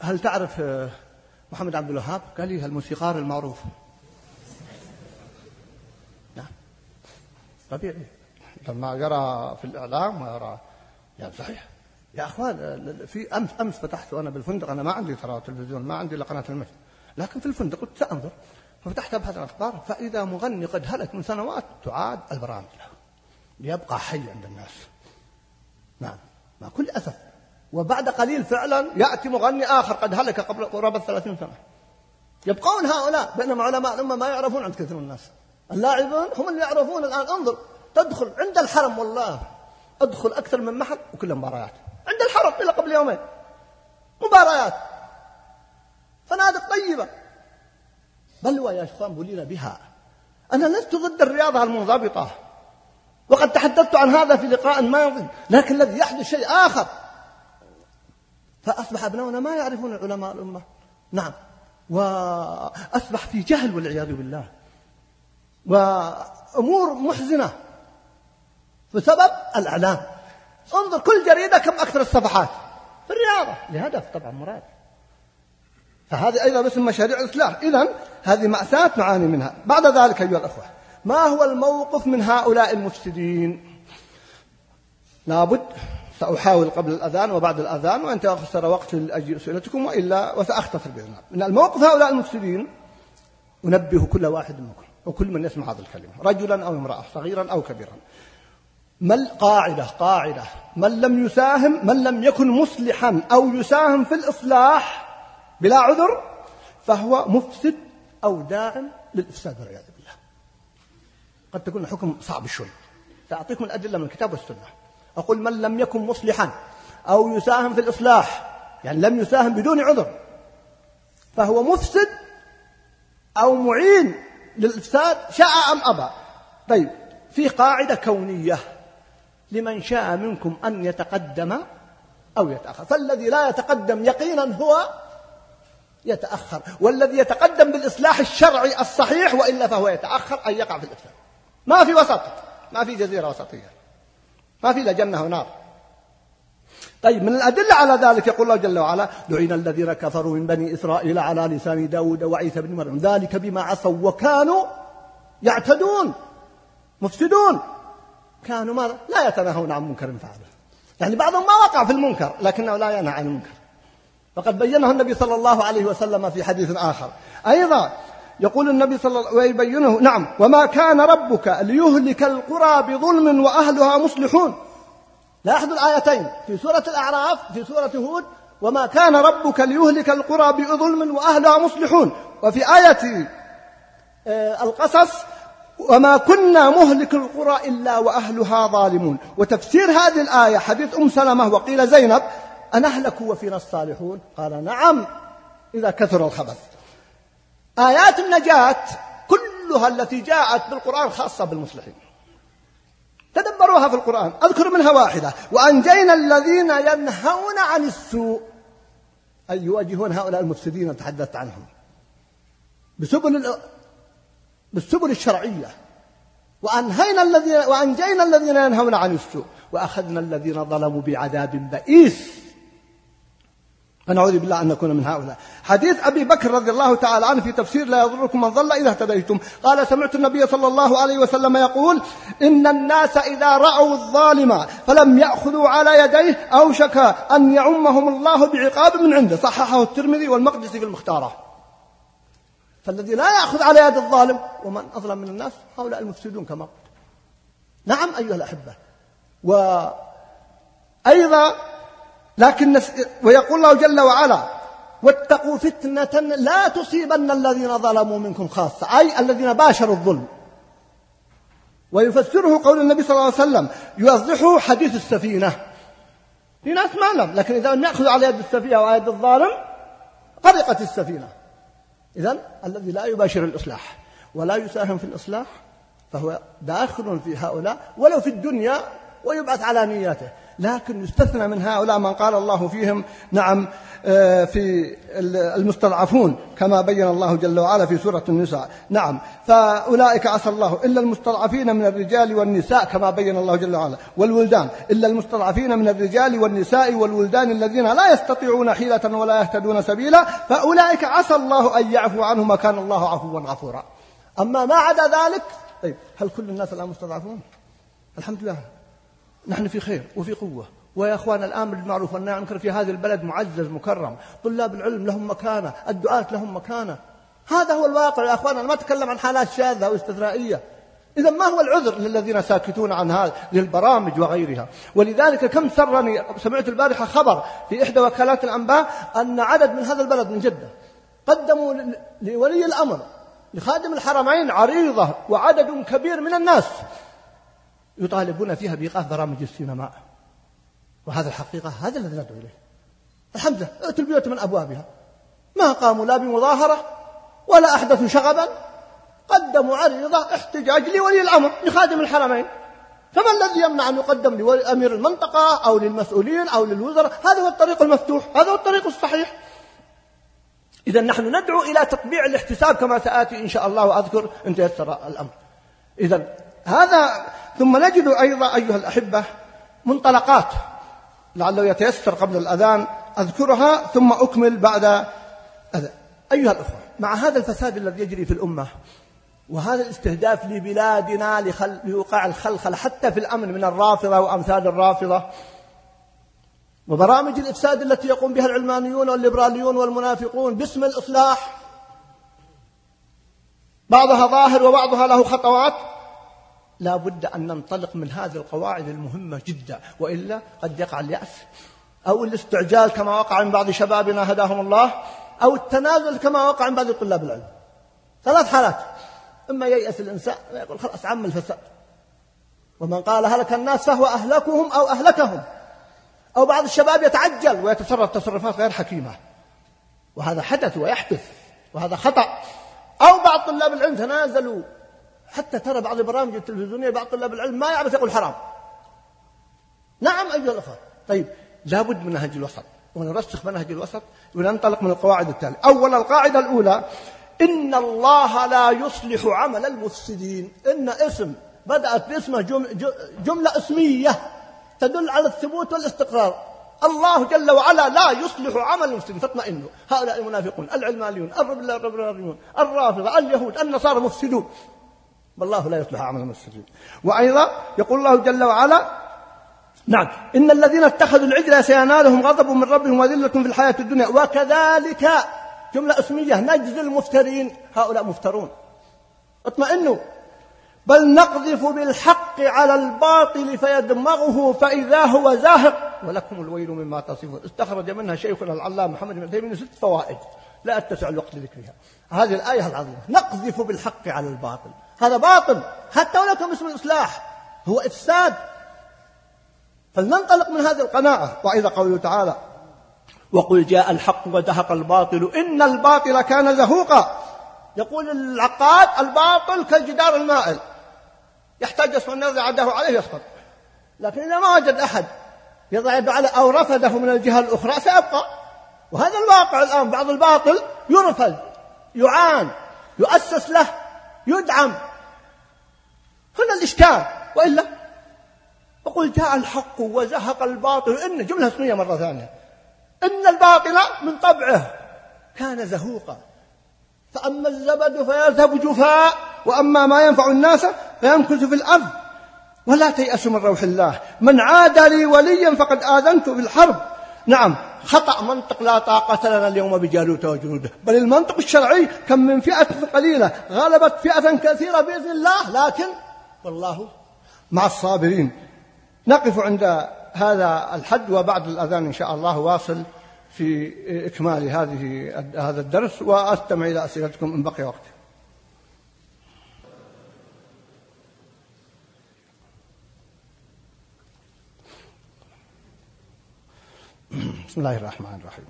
هل تعرف محمد عبد الوهاب؟ قال لي الموسيقار المعروف. نعم. طبيعي. لما قرا في الإعلام ويرى يعني صحيح. يا أخوان في أمس أمس فتحت وأنا بالفندق أنا ما عندي ترى تلفزيون ما عندي إلا قناة المجد. لكن في الفندق كنت سأنظر ففتحت ابحث عن الأخبار فإذا مغني قد هلك من سنوات تعاد البرامج له. ليبقى حي عند الناس. نعم. مع كل أسف. وبعد قليل فعلا يأتي مغني آخر قد هلك قبل قرابة 30 سنة. يبقون هؤلاء بينما علماء الأمة ما يعرفون عند كثير من الناس. اللاعبون هم اللي يعرفون الآن. انظر تدخل عند الحرم والله. ادخل أكثر من محل وكلها مباريات. عند الحرم إلى قبل يومين. مباريات. فنادق طيبة. بلوى يا اخوان بلينا بها. أنا لست ضد الرياضة المنضبطة. وقد تحدثت عن هذا في لقاء ماضي لكن الذي يحدث شيء آخر. فأصبح أبناؤنا ما يعرفون علماء الأمة. نعم. وأصبح في جهل والعياذ بالله. وأمور محزنة بسبب الإعلام. انظر كل جريدة كم أكثر الصفحات. في الرياضة. لهدف طبعا مراد. فهذه أيضا باسم مشاريع الإصلاح. إذا هذه مأساة نعاني منها. بعد ذلك أيها الأخوة. ما هو الموقف من هؤلاء المفسدين؟ لابد سأحاول قبل الأذان وبعد الأذان وأن تخسر وقت لأجل أسئلتكم وإلا وسأختصر بإذن من الموقف هؤلاء المفسدين أنبه كل واحد منكم وكل من يسمع هذه الكلمة رجلا أو امرأة صغيرا أو كبيرا. ما قاعدة قاعدة. من لم يساهم من لم يكن مصلحا أو يساهم في الإصلاح بلا عذر فهو مفسد أو داعم للإفساد والعياذ قد تكون الحكم صعب شوي. سأعطيكم الأدلة من الكتاب والسنة. أقول من لم يكن مصلحا أو يساهم في الإصلاح يعني لم يساهم بدون عذر فهو مفسد أو معين للإفساد شاء أم أبى. طيب في قاعدة كونية لمن شاء منكم أن يتقدم أو يتأخر. فالذي لا يتقدم يقينا هو يتأخر والذي يتقدم بالإصلاح الشرعي الصحيح وإلا فهو يتأخر أن يقع في الإفساد. ما في وسط. ما في جزيرة وسطية. ما في لا جنة ونار. طيب من الأدلة على ذلك يقول الله جل وعلا لعن الذين كفروا من بني إسرائيل على لسان داود وعيسى بن مريم. ذلك بما عصوا وكانوا يعتدون مفسدون. كانوا ماذا؟ لا يتناهون عن منكر فعله يعني بعضهم ما وقع في المنكر لكنه لا ينهى عن المنكر. وقد بينه النبي صلى الله عليه وسلم في حديث آخر. أيضا يقول النبي صلى الله عليه ويبينه نعم. وما كان ربك ليهلك القرى بظلم وأهلها مصلحون. لاحظوا الآيتين في سورة الأعراف في سورة هود. وما كان ربك ليهلك القرى بظلم وأهلها مصلحون. وفي آية آه، القصص وما كنا مهلك القرى إلا وأهلها ظالمون. وتفسير هذه الآية حديث أم سلمة وقيل زينب أنهلكوا وفينا الصالحون؟ قال نعم إذا كثر الخبث. آيات النجاة كلها التي جاءت بالقرآن خاصة بالمصلحين. تدبروها في القرآن. أذكر منها واحدة. وأنجينا الذين ينهون عن السوء. أي يواجهون هؤلاء المفسدين تحدثت عنهم. بسبل بالسبل الشرعية. وأنهينا الذين وأنجينا الذين ينهون عن السوء. وأخذنا الذين ظلموا بعذاب بئيس. فنعوذ بالله أن نكون من هؤلاء. حديث أبي بكر رضي الله تعالى عنه في تفسير لا يضركم من ضل إذا اهتديتم. قال سمعت النبي صلى الله عليه وسلم يقول إن الناس إذا رأوا الظالم فلم يأخذوا على يديه أوشك أن يعمهم الله بعقاب من عنده. صححه الترمذي والمقدسي في المختارة. فالذي لا يأخذ على يد الظالم ومن أظلم من الناس هؤلاء المفسدون كما قلت. نعم أيها الأحبة. وأيضا لكن ويقول الله جل وعلا واتقوا فتنة لا تصيبن الذين ظلموا منكم خاصة أي الذين باشروا الظلم. ويفسره قول النبي صلى الله عليه وسلم يوضحه حديث السفينة. في ناس ما لم لكن إذا لم يأخذ على يد السفينة أو يد الظالم غرقت السفينة. إذا الذي لا يباشر الإصلاح ولا يساهم في الإصلاح فهو داخل في هؤلاء ولو في الدنيا ويبعث على نياته. لكن يستثنى من هؤلاء من قال الله فيهم نعم آه، في المستضعفون كما بين الله جل وعلا في سورة النساء. نعم. فأولئك عسى الله إلا المستضعفين من الرجال والنساء كما بين الله جل وعلا. والولدان إلا المستضعفين من الرجال والنساء والولدان الذين لا يستطيعون حيلة ولا يهتدون سبيلا. فأولئك عسى الله أن يعفو عنهم وكان الله عفوا غفورا. أما ما عدا ذلك طيب هل كل الناس الآن مستضعفون؟ الحمد لله. نحن في خير وفي قوة. ويا أخوان الآمر بالمعروف والنهي عن المنكر في هذه البلد معزز مكرم. طلاب العلم لهم مكانة الدعاة لهم مكانة. هذا هو الواقع يا أخوان. أنا ما أتكلم عن حالات شاذة واستثنائية. إذا ما هو العذر للذين ساكتون عن هذه البرامج وغيرها؟ ولذلك كم سرني سمعت البارحة خبر في إحدى وكالات الأنباء أن عدد من هذا البلد من جدة قدموا لولي الأمر لخادم الحرمين عريضة وعدد كبير من الناس. يطالبون فيها بإيقاف برامج السينماء وهذا الحقيقة هذا الذي ندعو إليه. الحمد لله ائتوا البيوت من أبوابها. ما قاموا لا بمظاهرة ولا أحدثوا شغبا. قدموا عريضة احتجاج لولي الأمر لخادم الحرمين. فما الذي يمنع أن يقدم لأمير المنطقة أو للمسؤولين أو للوزراء؟ هذا هو الطريق المفتوح هذا هو الطريق الصحيح. إذا نحن ندعو إلى تطبيع الاحتساب كما سآتي إن شاء الله وأذكر إن تيسر الأمر. إذا هذا ثم نجد أيضا أيها الأحبة منطلقات لعله يتيسر قبل الأذان أذكرها ثم أكمل بعد أذان أيها الأخوة مع هذا الفساد الذي يجري في الأمة وهذا الاستهداف لبلادنا لخل... لوقاع الخلخل حتى في الأمن من الرافضة وأمثال الرافضة وبرامج الإفساد التي يقوم بها العلمانيون والليبراليون والمنافقون باسم الإصلاح بعضها ظاهر وبعضها له خطوات. لا بد أن ننطلق من هذه القواعد المهمة جدا وإلا قد يقع اليأس. أو الاستعجال كما وقع من بعض شبابنا هداهم الله أو التنازل كما وقع من بعض طلاب العلم. ثلاث حالات. إما ييأس الإنسان ويقول خلاص عم الفساد. ومن قال هلك الناس فهو أهلكهم أو أهلكهم. أو بعض الشباب يتعجل ويتصرف تصرفات غير حكيمة. وهذا حدث ويحدث وهذا خطأ. أو بعض طلاب العلم تنازلوا حتى ترى بعض البرامج التلفزيونية بعض طلاب العلم ما يعرف يقول حرام. نعم أيها الأخوة. طيب لابد من نهج الوسط. ونرسخ منهج الوسط وننطلق من القواعد التالية. أول القاعدة الأولى إن الله لا يصلح عمل المفسدين. إن اسم بدأت باسمه جملة اسمية تدل على الثبوت والاستقرار. الله جل وعلا لا يصلح عمل المفسدين. فاطمئنوا. هؤلاء المنافقون العلمانيون الرافضة الرافضة اليهود النصارى مفسدون. والله لا يصلح عمل المفسدين وأيضا يقول الله جل وعلا نعم إن الذين اتخذوا العجل سينالهم غضب من ربهم وذلة في الحياة الدنيا وكذلك جملة اسمية نجزي المفترين هؤلاء مفترون. اطمئنوا. بل نقذف بالحق على الباطل فيدمغه فإذا هو زاهق. ولكم الويل مما تصفون. استخرج منها شيخنا العلامة محمد بن تيمية ست فوائد. لا أتسع الوقت لذكرها. هذه الآية العظيمة. نقذف بالحق على الباطل. هذا باطل. حتى ولو كان اسم الإصلاح هو إفساد. فلننطلق من هذه القناعة. وإذا قوله تعالى وقل جاء الحق وزهق الباطل إن الباطل كان زهوقا. يقول العقاد الباطل كالجدار المائل. يحتاج اسم الناس عداه عليه يسقط. لكن إذا ما وجد أحد يضع يده على أو رفده من الجهة الأخرى سيبقى. وهذا الواقع الآن بعض الباطل يرفض يعان يؤسس له يدعم. هنا الإشكال. وإلا وقل جاء الحق وزهق الباطل. إن جملة اسمية مرة ثانية. إن الباطل من طبعه كان زهوقا. فأما الزبد فيذهب جفاء وأما ما ينفع الناس فيمكث في الأرض. ولا تيأسوا من روح الله. من عاد لي وليا فقد آذنت بالحرب. نعم خطأ منطق لا طاقة لنا اليوم بجالوت وجنوده. بل المنطق الشرعي كم من فئة قليلة غلبت فئة كثيرة بإذن الله. لكن والله مع الصابرين. نقف عند هذا الحد وبعد الأذان إن شاء الله واصل في إكمال هذه هذا الدرس وأستمع إلى أسئلتكم إن بقي وقت. بسم الله الرحمن الرحيم.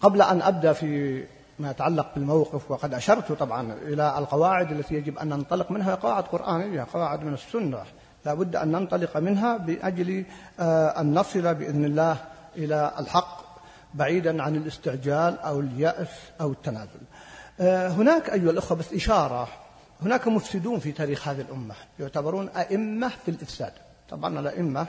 قبل أن أبدأ في ما يتعلق بالموقف وقد أشرت طبعا إلى القواعد التي يجب أن ننطلق منها قواعد قرآنية قواعد من السنة. لا بد أن ننطلق منها بأجل آه، أن نصل بإذن الله إلى الحق بعيدا عن الاستعجال أو اليأس أو التنازل. آه، هناك أيها الأخوة بس إشارة. هناك مفسدون في تاريخ هذه الأمة يعتبرون أئمة في الإفساد. طبعا الأئمة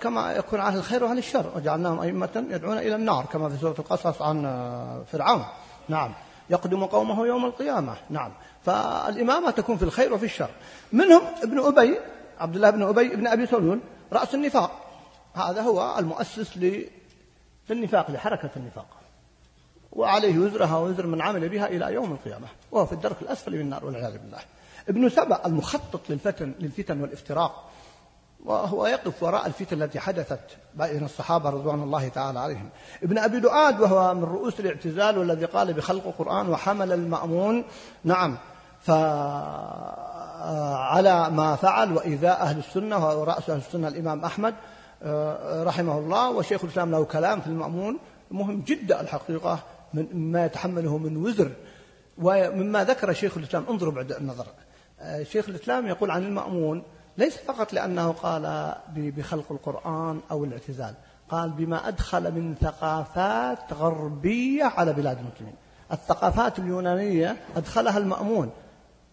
كما يكون أهل الخير وأهل الشر. وجعلناهم أئمة يدعون إلى النار كما في سورة القصص عن آه، فرعون. نعم. يقدم قومه يوم القيامة. نعم. فالإمامة تكون في الخير وفي الشر. منهم ابن أبي عبد الله بن أبي بن أبي سلول رأس النفاق. هذا هو المؤسس للنفاق لحركة النفاق. وعليه وزرها وزر من عمل بها إلى يوم القيامة. وهو في الدرك الأسفل من النار والعياذ بالله. ابن سبأ المخطط للفتن للفتن والإفتراق. وهو يقف وراء الفتن التي حدثت بين الصحابة رضوان الله تعالى عليهم. ابن أبي دؤاد وهو من رؤوس الاعتزال والذي قال بخلق القرآن وحمل المأمون. نعم. فعلى ما فعل وإيذاء أهل السنة ورأس أهل السنة الإمام أحمد آه، رحمه الله. وشيخ الإسلام له كلام في المأمون. مهم جدا الحقيقة من ما يتحمله من وزر. ومما ذكر شيخ الإسلام انظروا بعد النظر. آه، شيخ الإسلام يقول عن المأمون ليس فقط لأنه قال بخلق القرآن أو الاعتزال قال بما أدخل من ثقافات غربية على بلاد المسلمين. الثقافات اليونانية أدخلها المأمون.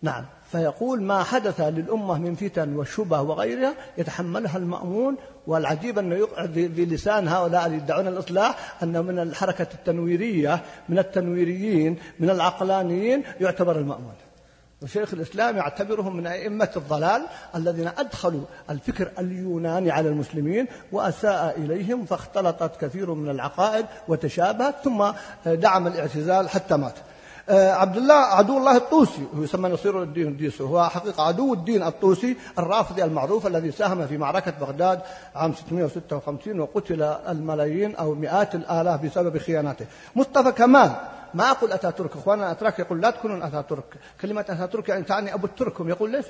نعم فيقول ما حدث للأمة من فتن وشبه وغيرها يتحملها المأمون والعجيب أنه يقعد بلسان هؤلاء اللي يدعون الإصلاح أنه من الحركة التنويرية من التنويريين من العقلانيين يعتبر المأمون. وشيخ الإسلام يعتبرهم من أئمة الضلال الذين أدخلوا الفكر اليوناني على المسلمين وأساء إليهم فاختلطت كثير من العقائد وتشابهت ثم دعم الاعتزال حتى مات. عبد الله عدو الله الطوسي هو يسمى نصير الدين الديسي. هو حقيقة عدو الدين الطوسي الرافضي المعروف الذي ساهم في معركة بغداد عام 656 وقتل الملايين أو مئات الآلاف بسبب خياناته. مصطفى كمال ما أقول أتاتورك إخواننا الأتراك يقول لا تكونون أتاتورك كلمة أتاتورك يعني تعني أبو الترك هم يقول ليس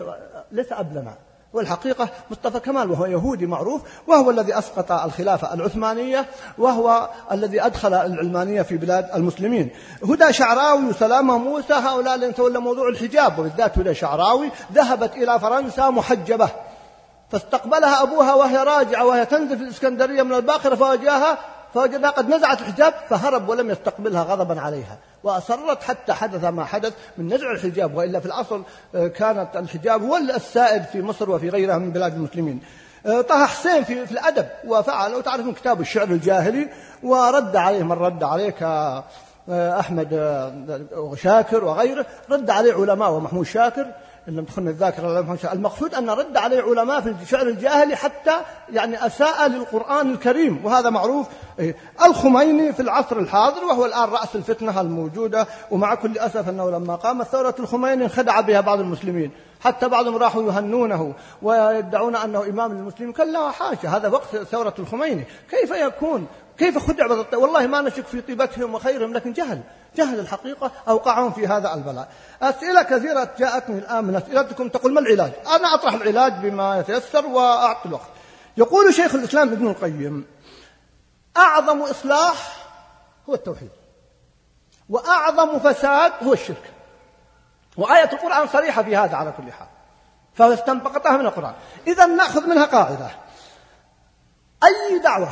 ليس أب لنا والحقيقة مصطفى كمال وهو يهودي معروف وهو الذي أسقط الخلافة العثمانية وهو الذي أدخل العلمانية في بلاد المسلمين. هدى شعراوي وسلامة موسى هؤلاء الذين تولى موضوع الحجاب وبالذات هدى شعراوي ذهبت إلى فرنسا محجبة. فاستقبلها أبوها وهي راجعة وهي تنزل في الإسكندرية من الباخرة فوجاها فوجدها قد نزعت الحجاب فهرب ولم يستقبلها غضبا عليها. وأصرت حتى حدث ما حدث من نزع الحجاب وإلا في الأصل آه، كانت الحجاب هو السائد في مصر وفي غيرها من بلاد المسلمين. آه، طه حسين في, في الأدب وفعل وتعرفون كتاب الشعر الجاهلي ورد عليه من رد عليه آه، شاكر وغيره رد عليه علماء ومحمود شاكر. إن لم تخن الذاكرة المقصود أن رد عليه علماء في الشعر الجاهلي حتى يعني أساء للقرآن الكريم وهذا معروف. إيه، الخميني في العصر الحاضر وهو الآن رأس الفتنة الموجودة ومع كل أسف أنه لما قامت ثورة الخميني انخدع بها بعض المسلمين. حتى بعضهم راحوا يهنونه ويدعون أنه إمام للمسلمين كلا حاشا هذا وقت ثورة الخميني. كيف يكون؟ كيف خدع والله ما نشك في طيبتهم وخيرهم لكن جهل جهل الحقيقة أوقعهم في هذا البلاء. أسئلة كثيرة جاءتني الآن من أسئلتكم تقول ما العلاج؟ أنا أطرح العلاج بما يتيسر وأعطي الوقت. يقول شيخ الإسلام ابن القيم أعظم إصلاح هو التوحيد وأعظم فساد هو الشرك. وآية القرآن صريحة في هذا على كل حال. فاستنبطتها من القرآن. إذا نأخذ منها قاعدة. أي دعوة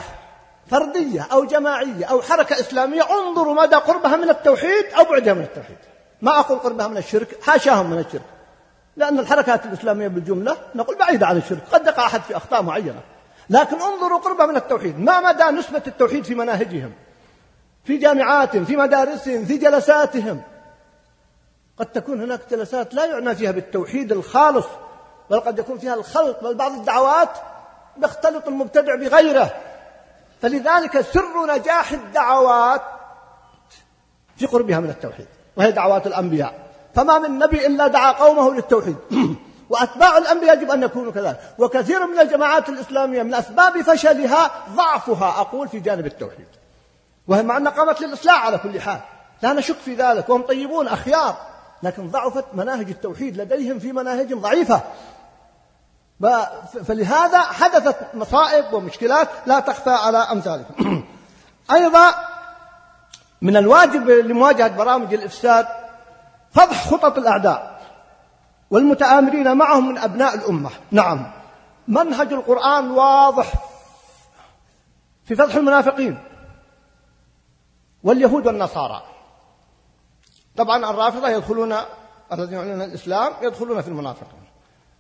فردية أو جماعية أو حركة إسلامية انظروا مدى قربها من التوحيد أو بعدها من التوحيد. ما أقول قربها من الشرك حاشاهم من الشرك. لأن الحركات الإسلامية بالجملة نقول بعيدة عن الشرك قد يقع أحد في أخطاء معينة. لكن انظروا قربها من التوحيد. ما مدى نسبة التوحيد في مناهجهم؟ في جامعاتهم في مدارسهم في جلساتهم؟ قد تكون هناك جلسات لا يعنى فيها بالتوحيد الخالص بل قد يكون فيها الخلط بل بعض الدعوات يختلط المبتدع بغيره. فلذلك سر نجاح الدعوات في قربها من التوحيد وهي دعوات الأنبياء. فما من نبي إلا دعا قومه للتوحيد. *clears throat* وأتباع الأنبياء يجب أن يكونوا كذلك. وكثير من الجماعات الإسلامية من أسباب فشلها ضعفها أقول في جانب التوحيد. وهي مع أنها قامت للإصلاح على كل حال. لا نشك في ذلك وهم طيبون أخيار. لكن ضعفت مناهج التوحيد لديهم في مناهج ضعيفة. فلهذا حدثت مصائب ومشكلات لا تخفى على أمثالكم. *clears throat* أيضا من الواجب لمواجهة برامج الإفساد فضح خطط الأعداء والمتآمرين معهم من أبناء الأمة. نعم. منهج القرآن واضح في فضح المنافقين واليهود والنصارى. طبعا الرافضة يدخلون الذين يعلنون الإسلام يدخلون في المنافقين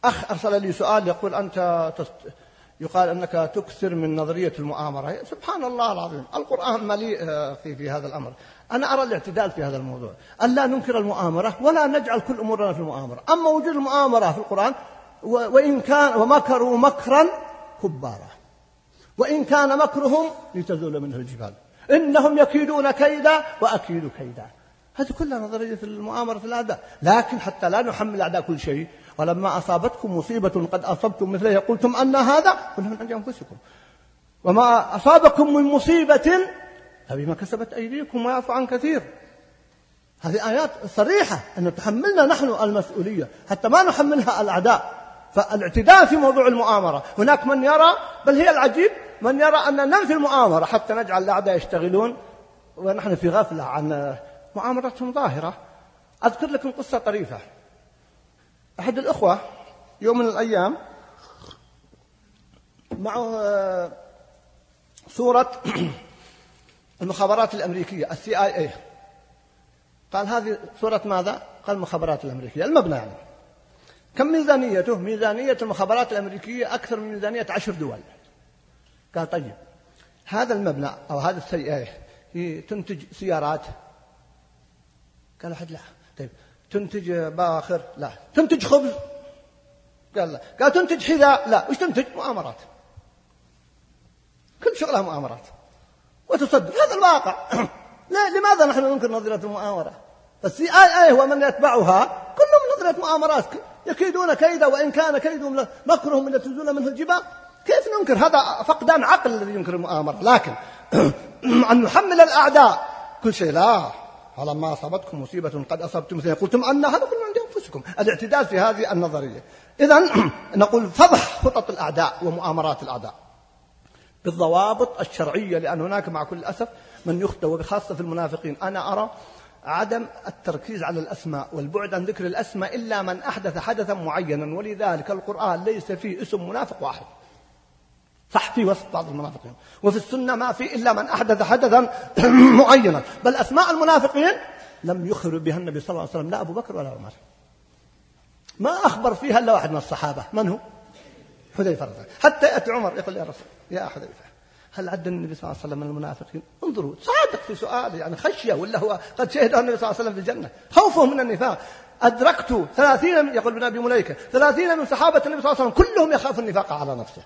أخ أرسل لي سؤال يقول أنت تست... يقال أنك تكثر من نظرية المؤامرة. سبحان الله العظيم القرآن مليء آه، في, في هذا الأمر. أنا أرى الاعتدال في هذا الموضوع أن لا ننكر المؤامرة ولا نجعل كل أمورنا في المؤامرة. أما وجود المؤامرة في القرآن وإن كان ومكروا مكرا كبارا. وإن كان مكرهم لتزول منه الجبال. إنهم يكيدون كيدا وأكيد كيدا. هذه كلها نظرية المؤامرة في الأعداء. لكن حتى لا نحمل الأعداء كل شيء. ولما أصابتكم مصيبة قد أصبتم مثلها قلتم أن هذا قل من عند أنفسكم. وما أصابكم من مصيبة فبما كسبت أيديكم ويعفو عن كثير. هذه آيات صريحة أن تحملنا نحن المسؤولية. حتى ما نحملها الأعداء. فالاعتداء في موضوع المؤامرة. هناك من يرى بل هي العجيب من يرى أن ننفي المؤامرة. حتى نجعل الأعداء يشتغلون. ونحن في غفلة عن مؤامرتهم ظاهرة. أذكر لكم قصة طريفة. أحد الأخوة يوم من الأيام معه آه، صورة *clears throat* المخابرات الأمريكية السي آي اي قال هذه صورة ماذا؟ قال المخابرات الأمريكية المبنى يعني. كم ميزانيته؟ ميزانية المخابرات الأمريكية أكثر من ميزانية عشر دول. قال طيب هذا المبنى أو هذا ال CIA تنتج سيارات قال أحد لا. طيب تنتج بواخر؟ لا. تنتج خبز؟ قال لا. قال تنتج حذاء؟ لا. وش تنتج؟ مؤامرات. كل شغلها مؤامرات. وتصدق. هذا الواقع. *coughs* لماذا نحن ننكر نظرية المؤامرة؟ ال CIA هو من يتبعها. كلهم نظرية مؤامرات. يكيدون كيدا وإن كان كيدهم مكرهم لتزول منه الجبال. كيف ننكر؟ هذا فقدان عقل الذي ينكر المؤامرة. لكن *coughs* أن نحمل الأعداء. كل شيء لا. فلما أصابتكم مصيبة قد أصبتم مثل قلتم أن هذا كله عند أنفسكم. الاعتدال في هذه النظرية. إذا *clears throat* نقول فضح خطط الأعداء ومؤامرات الأعداء. بالضوابط الشرعية لأن هناك مع كل أسف من يخطئ وبخاصة في المنافقين. أنا أرى عدم التركيز على الأسماء والبعد عن ذكر الأسماء إلا من أحدث حدثا معينا. ولذلك القرآن ليس فيه اسم منافق واحد. صح في وصف بعض المنافقين. وفي السنة ما في إلا من أحدث حدثا *clears throat* معينا. بل أسماء المنافقين لم يخبر بها النبي صلى الله عليه وسلم لا أبو بكر ولا عمر. ما أخبر فيها إلا واحد من الصحابة. من هو؟ حذيفة حتى يأتي عمر يقول يا رسول يا حذيفة هل عد النبي صلى الله عليه وسلم من المنافقين؟ انظروا صادق في سؤال يعني خشية ولا هو قد شهد النبي صلى الله عليه وسلم في الجنة؟ خوفه من النفاق. أدركت ثلاثين يقول ابن أبي مليكة ثلاثين من صحابة النبي صلى الله عليه وسلم كلهم يخاف النفاق على نفسه.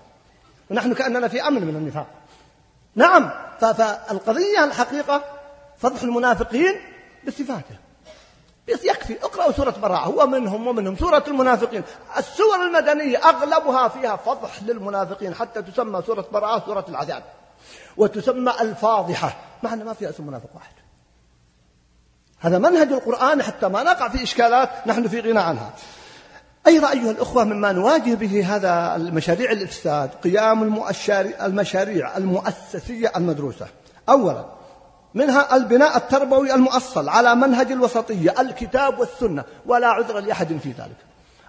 ونحن كأننا في أمن من النفاق. نعم فالقضية الحقيقة فضح المنافقين بصفاته. بس يكفي. اقرأوا سورة براءة. هو منهم ومنهم سورة المنافقين. السور المدنية أغلبها فيها فضح للمنافقين حتى تسمى سورة براءة سورة العذاب. وتسمى الفاضحة. مع أن ما فيها اسم منافق واحد. هذا منهج القرآن حتى ما نقع في إشكالات نحن في غنى عنها. أيضا أيها الأخوة مما نواجه به هذا المشاريع الإفساد قيام المشاريع المؤسسية المدروسة. أولا منها البناء التربوي المؤصل على منهج الوسطية الكتاب والسنة ولا عذر لأحد في ذلك.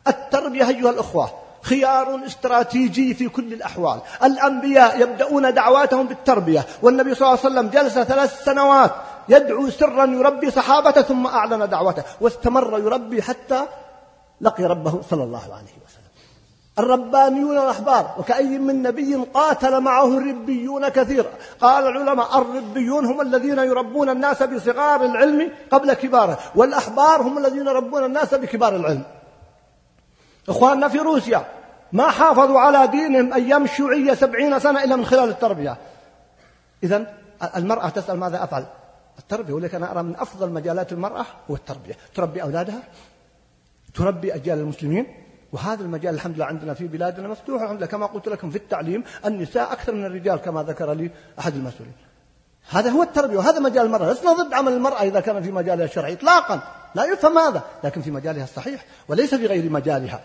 التربية أيها الأخوة خيار استراتيجي في كل الأحوال. الأنبياء يبدأون دعواتهم بالتربية والنبي صلى الله عليه وسلم جلس ثلاث سنوات يدعو سرا يربي صحابته ثم أعلن دعوته واستمر يربي حتى لقي ربه صلى الله عليه وسلم. الربانيون الأحبار وكأي من نبي قاتل معه الربيون كثيرا. قال العلماء الربيون هم الذين يربون الناس بصغار العلم قبل كباره والأحبار هم الذين يربون الناس بكبار العلم. إخواننا في روسيا ما حافظوا على دينهم أيام الشيوعية سبعين سنة إلا من خلال التربية. إذا المرأة تسأل ماذا أفعل؟ التربية ولك أنا أرى من أفضل مجالات المرأة هو التربية. تربي أولادها تربي أجيال المسلمين وهذا المجال الحمد لله عندنا في بلادنا مفتوح الحمد لله. كما قلت لكم في التعليم النساء أكثر من الرجال كما ذكر لي أحد المسؤولين. هذا هو التربية وهذا مجال المرأة. لسنا ضد عمل المرأة إذا كان في مجالها الشرعي إطلاقا. لا يفهم هذا لكن في مجالها الصحيح وليس في غير مجالها.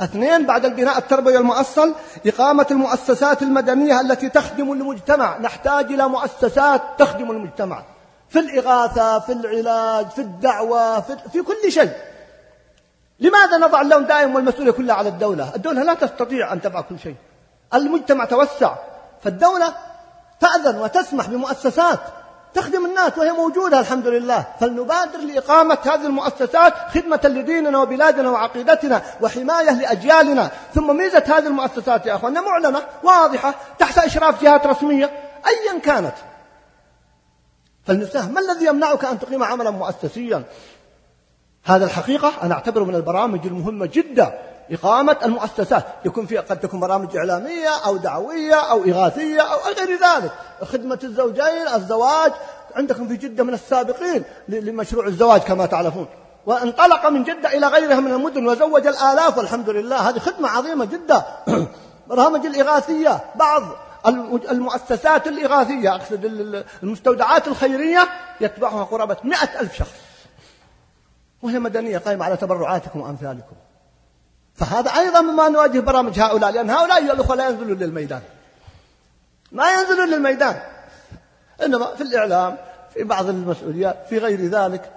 اثنين بعد البناء التربوي المؤصل إقامة المؤسسات المدنية التي تخدم المجتمع. نحتاج إلى مؤسسات تخدم المجتمع. في الإغاثة في العلاج في الدعوة في, في كل شيء. لماذا نضع اللوم دائم والمسؤولية كلها على الدولة؟ الدولة لا تستطيع أن تفعل كل شيء. المجتمع توسع فالدولة تأذن وتسمح بمؤسسات تخدم الناس وهي موجودة الحمد لله. فلنبادر لإقامة هذه المؤسسات خدمة لديننا وبلادنا وعقيدتنا وحماية لأجيالنا. ثم ميزة هذه المؤسسات يا أخوانا معلنة واضحة تحت إشراف جهات رسمية أيا كانت. فالمفتاح ما الذي يمنعك أن تقيم عملا مؤسسيا؟ هذا الحقيقة أنا أعتبره من البرامج المهمة جدا إقامة المؤسسات. يكون فيها قد تكون برامج إعلامية أو دعوية أو إغاثية أو غير ذلك. خدمة الزوجين الزواج عندكم في جدة من السابقين لمشروع الزواج كما تعرفون. وانطلق من جدة إلى غيرها من المدن وزوج الآلاف والحمد لله. هذه خدمة عظيمة جدا. *coughs* برامج الإغاثية بعض المؤسسات الإغاثية أقصد المستودعات الخيرية يتبعها قرابة مئة ألف شخص. وهي مدنية قائمة على تبرعاتكم وأمثالكم. فهذا أيضا مما نواجه برامج هؤلاء لأن هؤلاء أيها الأخوة لا ينزلون للميدان. ما ينزلون للميدان. إنما في الإعلام في بعض المسؤوليات في غير ذلك.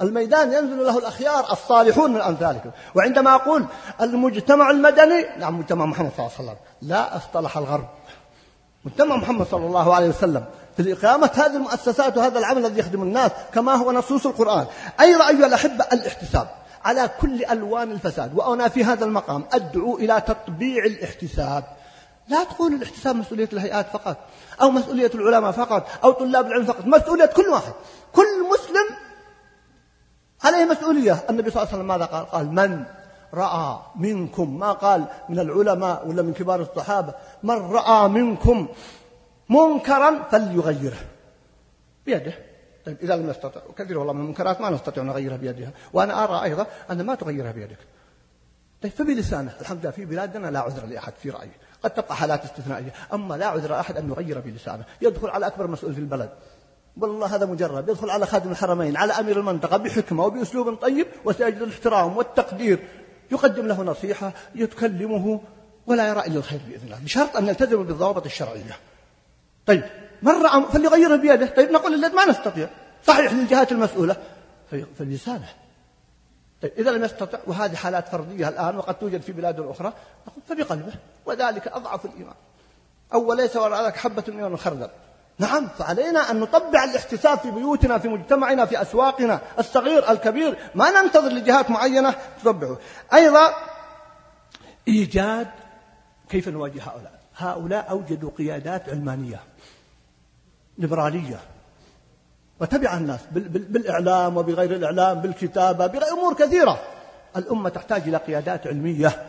الميدان ينزل له الأخيار الصالحون من أمثالكم. وعندما أقول المجتمع المدني نعم مجتمع محمد صلى الله عليه وسلم. لا أصطلح الغرب. مجتمع محمد صلى الله عليه وسلم. في إقامة هذه المؤسسات وهذا العمل الذي يخدم الناس كما هو نصوص القرآن. أيضا أيها الأحبة الاحتساب على كل ألوان الفساد وأنا في هذا المقام أدعو إلى تطبيع الاحتساب. لا تقول الاحتساب مسؤولية الهيئات فقط أو مسؤولية العلماء فقط أو طلاب العلم فقط مسؤولية كل واحد. كل مسلم عليه مسؤولية. النبي صلى الله عليه وسلم ماذا قال؟ قال من رأى منكم ما قال من العلماء ولا من كبار الصحابة من رأى منكم منكرا فليغيره. بيده. طيب إذا لم يستطع كثير والله من المنكرات ما نستطيع أن نغيرها بيدها. وأنا أرى أيضا أن ما تغيرها بيدك. طيب فبلسانه الحمد لله في بلادنا لا عذر لأحد في رأيي. قد تبقى حالات استثنائية أما لا عذر أحد أن يغير بلسانه. يدخل على أكبر مسؤول في البلد. والله هذا مجرد. يدخل على خادم الحرمين على أمير المنطقة بحكمة وبأسلوب طيب وسيجد الاحترام والتقدير. يقدم له نصيحة يتكلمه ولا يرى إلا الخير بإذن الله. بشرط أن يلتزم بالضوابط الشرعية. طيب من رأى فليغيره بيده. طيب نقول للذي ما نستطيع. صحيح للجهات المسؤولة. فلسانه طيب إذا لم يستطع وهذه حالات فردية الآن وقد توجد في بلاد أخرى نقول فبقلبه. وذلك أضعف الإيمان. أو ليس وراء حبة من الخردل. نعم فعلينا أن نطبع الاحتساب في بيوتنا في مجتمعنا في أسواقنا. الصغير الكبير ما ننتظر لجهات معينة تطبعه. أيضا إيجاد كيف نواجه هؤلاء؟ هؤلاء أوجدوا قيادات علمانية. ليبرالية. وتبع الناس بالإعلام وبغير الإعلام بالكتابة بغير أمور كثيرة. الأمة تحتاج إلى قيادات علمية.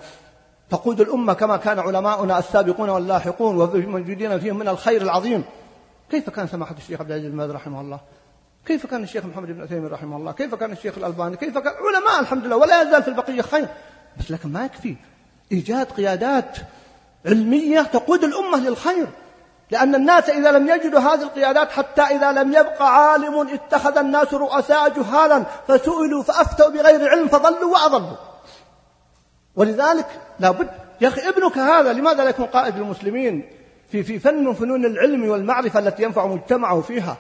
تقود الأمة كما كان علماؤنا السابقون واللاحقون وموجودين فيهم من الخير العظيم. كيف كان سماحة الشيخ عبد العزيز الماذ رحمه الله؟ كيف كان الشيخ محمد بن عثيمين رحمه الله؟ كيف كان الشيخ الألباني؟ كيف كان علماء الحمد لله؟ ولا يزال في البقية خير. بس لكن ما يكفي. إيجاد قيادات علمية تقود الأمة للخير. لأن الناس إذا لم يجدوا هذه القيادات حتى إذا لم يبقى عالم اتخذ الناس رؤساء جهالا فسئلوا فأفتوا بغير علم فضلوا وأضلوا. ولذلك لابد يا أخي ابنك هذا لماذا لا يكون قائد للمسلمين في في فن من فنون العلم والمعرفة التي ينفع مجتمعه فيها؟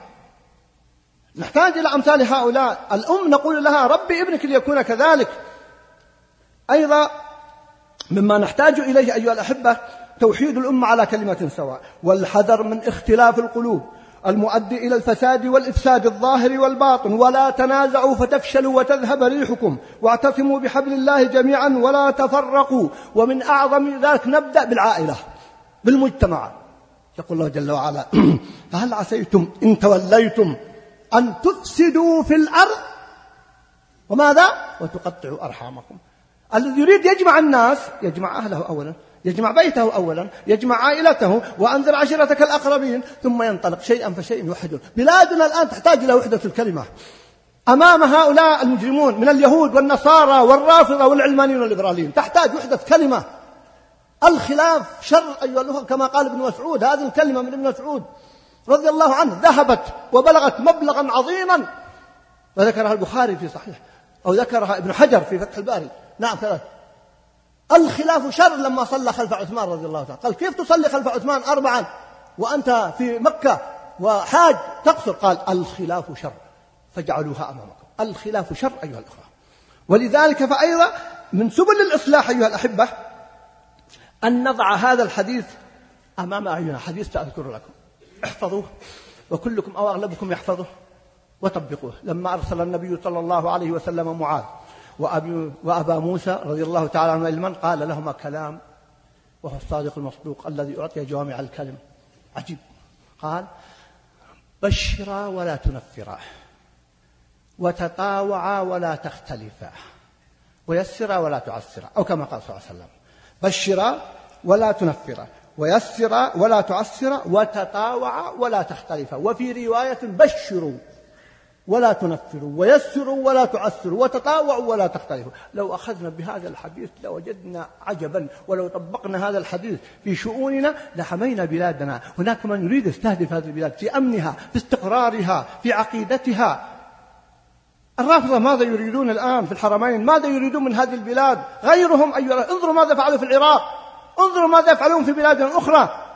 نحتاج إلى أمثال هؤلاء. الأم نقول لها ربي ابنك ليكون كذلك. أيضا مما نحتاج إليه أيها الأحبة توحيد الأمة على كلمة سواء. والحذر من اختلاف القلوب المؤدي إلى الفساد والإفساد الظاهر والباطن ولا تنازعوا فتفشلوا وتذهب ريحكم واعتصموا بحبل الله جميعا ولا تفرقوا. ومن أعظم ذلك نبدأ بالعائلة بالمجتمع. يقول الله جل وعلا *clears throat* فهل عسيتم إن توليتم أن تفسدوا في الأرض؟ وماذا؟ وتقطعوا أرحامكم. الذي يريد يجمع الناس يجمع أهله أولا. يجمع بيته أولا يجمع عائلته وأنذر عشيرتك الأقربين ثم ينطلق شيئا فشيئا يوحدون بلادنا الآن تحتاج إلى وحدة الكلمة. أمام هؤلاء المجرمون من اليهود والنصارى والرافضة والعلمانيين والليبراليين تحتاج وحدة كلمة. الخلاف شر أيها الأخوة كما قال ابن مسعود. هذه الكلمة من ابن مسعود رضي الله عنه. ذهبت وبلغت مبلغا عظيما. وذكرها البخاري في صحيح. أو ذكرها ابن حجر في فتح الباري. نعم ثلاث. الخلاف شر لما صلى خلف عثمان رضي الله تعالى. قال كيف تصلي خلف عثمان أربعا وأنت في مكة وحاج تقصر؟ قال الخلاف شر. فاجعلوها أمامكم. الخلاف شر أيها الأخوة. ولذلك فأيضا من سبل الإصلاح أيها الأحبة أن نضع هذا الحديث أمام أعيننا. حديث سأذكر لكم. احفظوه وكلكم أو أغلبكم يحفظه وطبقوه. لما أرسل النبي صلى الله عليه وسلم معاذ وأبي وأبا موسى رضي الله تعالى عنه علما قال لهما كلام وهو الصادق المصدوق الذي أعطي جوامع الكلم. عجيب. قال بشرا ولا تنفرا وتطاوعا ولا تختلفا ويسرا ولا تعسرا. أو كما قال صلى الله عليه وسلم بشرا ولا تنفرا ويسرا ولا تعسرا وتطاوعا ولا تختلفا. وفي رواية بشروا. ولا تنفروا ويسروا ولا تعسروا وتطاوعوا ولا تختلفوا. لو أخذنا بهذا الحديث لوجدنا عجبا ولو طبقنا هذا الحديث في شؤوننا لحمينا بلادنا. هناك من يريد يستهدف هذه البلاد في أمنها في استقرارها في عقيدتها. الرافضة ماذا يريدون الآن في الحرمين؟ ماذا يريدون من هذه البلاد؟ غيرهم أيها انظروا ماذا فعلوا في العراق. انظروا ماذا يفعلون في بلاد أخرى.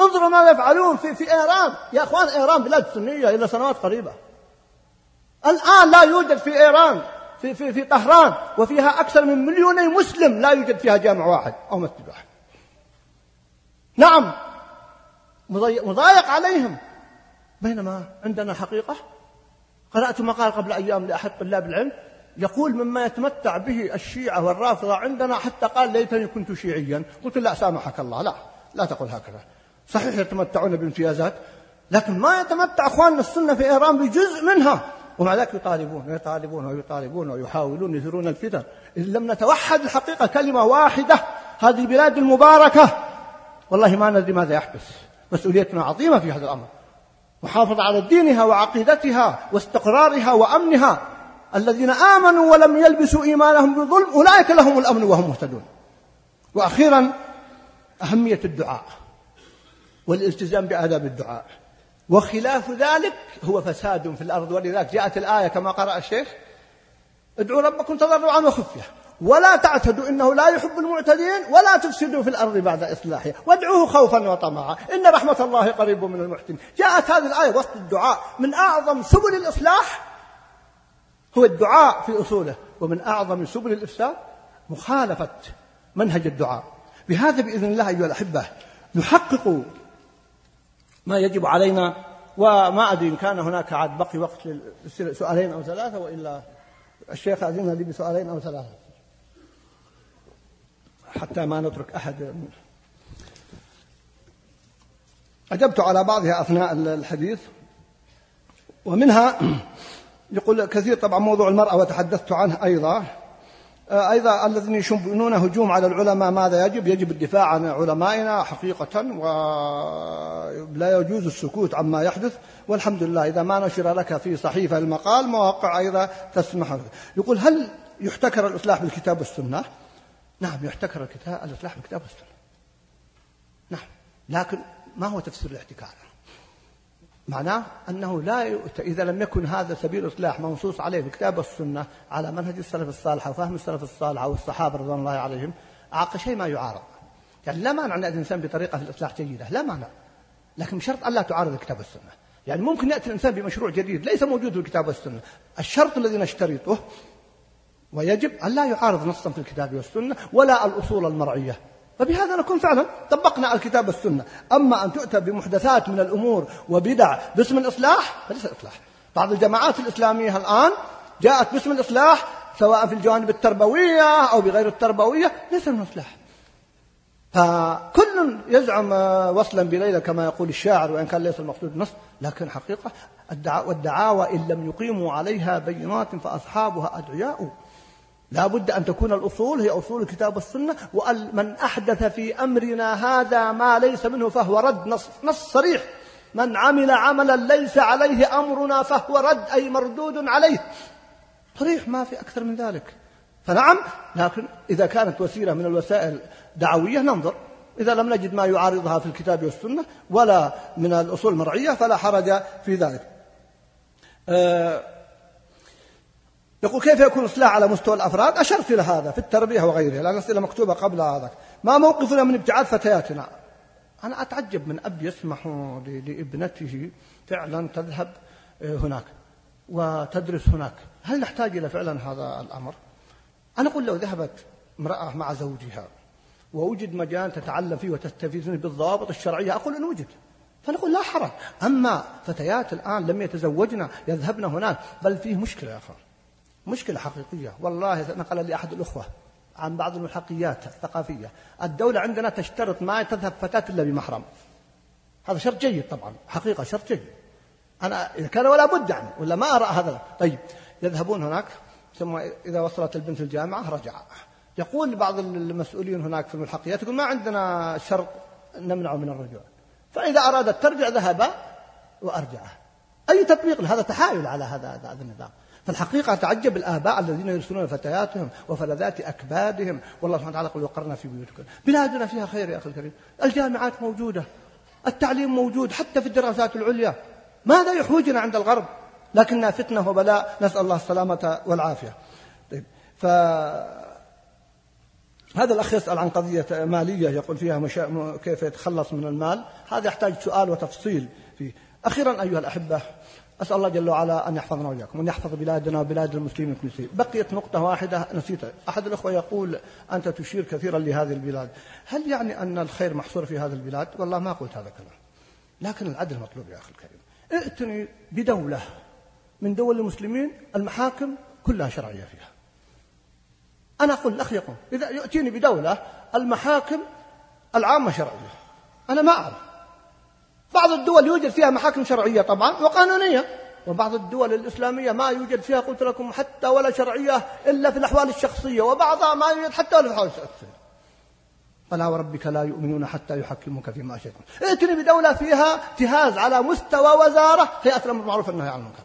انظروا ماذا يفعلون في في ايران يا أخوان ايران بلاد سنية إلى سنوات قريبة. الآن لا يوجد في إيران في في في طهران وفيها أكثر من مليوني مسلم لا يوجد فيها جامع واحد أو مسجد واحد. نعم مضايق عليهم. بينما عندنا حقيقة. قرأت مقال قبل أيام لأحد طلاب العلم. يقول مما يتمتع به الشيعة والرافضة عندنا حتى قال ليتني كنت شيعيا. قلت لا سامحك الله. لا لا تقل هكذا. صحيح يتمتعون بامتيازات لكن ما يتمتع اخواننا السنة في إيران بجزء منها. ومع ذلك يطالبون ويطالبون ويطالبون ويحاولون يثيرون الفتن. إن لم نتوحد الحقيقة كلمة واحدة هذه البلاد المباركة. والله ما ندري ماذا يحدث. مسؤوليتنا عظيمة في هذا الأمر. محافظة على دينها وعقيدتها واستقرارها وأمنها. الذين آمنوا ولم يلبسوا إيمانهم بظلم أولئك لهم الأمن وهم مهتدون. وأخيرا أهمية الدعاء. والالتزام بآداب الدعاء. وخلاف ذلك هو فساد في الأرض. ولذلك جاءت الآية كما قرأ الشيخ ادعوا ربكم تضرعا وخفية. ولا تعتدوا إنه لا يحب المعتدين ولا تفسدوا في الأرض بعد إصلاحها وادعوه خوفا وطمعا. إن رحمة الله قريب من المحسنين. جاءت هذه الآية وسط الدعاء. من أعظم سبل الإصلاح هو الدعاء في أصوله. ومن أعظم سبل الإفساد مخالفة منهج الدعاء. بهذا بإذن الله أيها الأحبة نحقق ما يجب علينا وما أدري إن كان هناك عاد بقي وقت لسؤالين أو ثلاثة وإلا الشيخ أذن لي بسؤالين أو ثلاثة. حتى ما نترك أحد. أجبت على بعضها أثناء الحديث. ومنها يقول كثير طبعا موضوع المرأة وتحدثت عنه أيضا. أيضا الذين يشنون هجوم على العلماء ماذا يجب؟ يجب الدفاع عن علمائنا حقيقة ولا يجوز السكوت عما يحدث والحمد لله إذا ما نشر لك في صحيفة المقال مواقع أيضا تسمح يقول هل يحتكر الإصلاح بالكتاب والسنة؟ نعم يحتكر الكتاب الإصلاح بالكتاب والسنة نعم لكن ما هو تفسير الاحتكار؟ معناه أنه لا يؤتى إذا لم يكن هذا سبيل الإصلاح منصوص عليه في كتاب السنة على منهج السلف الصالح وفهم السلف الصالح والصحابة رضوان الله عليهم أعق شيء ما يعارض. يعني لا مانع أن الإنسان بطريقة في الإصلاح جيدة لا مانع. لكن بشرط ألا تعارض الكتاب والسنة. يعني ممكن يأتي الإنسان بمشروع جديد ليس موجود في الكتاب والسنة. الشرط الذي نشترطه ويجب أن لا يعارض نصا في الكتاب والسنة ولا الأصول المرعية. فبهذا نكون فعلا طبقنا الكتاب والسنة. أما أن تؤتى بمحدثات من الأمور وبدع باسم الإصلاح فليس الإصلاح بعض الجماعات الإسلامية الآن جاءت باسم الإصلاح سواء في الجوانب التربوية أو بغير التربوية ليس من الإصلاح فكل يزعم وصلا بليلة كما يقول الشاعر وإن كان ليس المقصود النص لكن حقيقة والدعاوى إن لم يقيموا عليها بينات فأصحابها أدعياء. لا بد أن تكون الأصول هي أصول الكتاب والسنة ومن أحدث في أمرنا هذا ما ليس منه فهو رد نص, نص صريح. من عمل عملا ليس عليه أمرنا فهو رد أي مردود عليه. صريح ما في أكثر من ذلك. فنعم لكن إذا كانت وسيلة من الوسائل دعوية ننظر. إذا لم نجد ما يعارضها في الكتاب والسنة ولا من الأصول المرعية فلا حرج في ذلك. أه يقول كيف يكون الإصلاح على مستوى الأفراد؟ أشرت إلى هذا في التربية وغيرها لأن الأسئلة مكتوبة قبل هذا ما موقفنا من ابتعاد فتياتنا؟ أنا أتعجب من أب يسمح لابنته فعلا تذهب آه، هناك وتدرس هناك. هل نحتاج إلى فعلا هذا الأمر؟ أنا أقول لو ذهبت امرأة مع زوجها ووجد مجال تتعلم فيه وتستفيد بالضوابط الشرعية أقول إن وجد. فنقول لا حرج أما فتيات الآن لم يتزوجن يذهبن هناك بل فيه مشكلة يا أخوان. مشكلة حقيقية. والله نقل لي أحد الأخوة عن بعض الملحقيات الثقافية الدولة عندنا تشترط ما تذهب فتاة إلا بمحرم. هذا شرط جيد طبعا حقيقة شرط جيد. أنا إذا كان ولا بد يعني ولا ما أرى هذا. طيب يذهبون هناك ثم إذا وصلت البنت الجامعة رجع. يقول بعض المسؤولين هناك في الملحقيات يقول ما عندنا شرط نمنعه من الرجوع. فإذا أرادت ترجع ذهب وأرجعه أي تطبيق هذا تحايل على هذا هذا النظام. فالحقيقة تعجب الآباء الذين يرسلون فتياتهم وفلذات أكبادهم. والله سبحانه وتعالى يقول وقرنا في بيوتكم. بلادنا فيها خير يا أخي الكريم. الجامعات موجودة. التعليم موجود حتى في الدراسات العليا. ماذا يحوجنا عند الغرب؟ لكنها فتنة وبلاء. نسأل الله السلامة والعافية. طيب ف هذا الأخ يسأل عن قضية مالية يقول فيها مشا... كيف يتخلص من المال؟ هذا يحتاج سؤال وتفصيل فيه. أخيرا أيها الأحبة أسأل الله جل وعلا أن يحفظنا وإياكم وأن يحفظ بلادنا وبلاد المسلمين كل شيء. بقيت نقطة واحدة نسيتها أحد الأخوة يقول أنت تشير كثيرا لهذه البلاد. هل يعني أن الخير محصور في هذه البلاد؟ والله ما قلت هذا الكلام. لكن العدل مطلوب يا أخي الكريم. ائتني بدولة من دول المسلمين المحاكم كلها شرعية فيها. أنا أقول الأخ يقول إذا يأتيني بدولة المحاكم العامة شرعية. أنا ما أعرف. بعض الدول يوجد فيها محاكم شرعية طبعا وقانونية وبعض الدول الإسلامية ما يوجد فيها قلت لكم حتى ولا شرعية إلا في الأحوال الشخصية وبعضها ما يوجد حتى ولا في الأحوال الشخصية. فلا وربك لا يؤمنون حتى يحكموك فيما شئتم ائتني بدولة فيها اجتهاز على مستوى وزارة هيئة الأمر بالمعروف والنهي عن المنكر.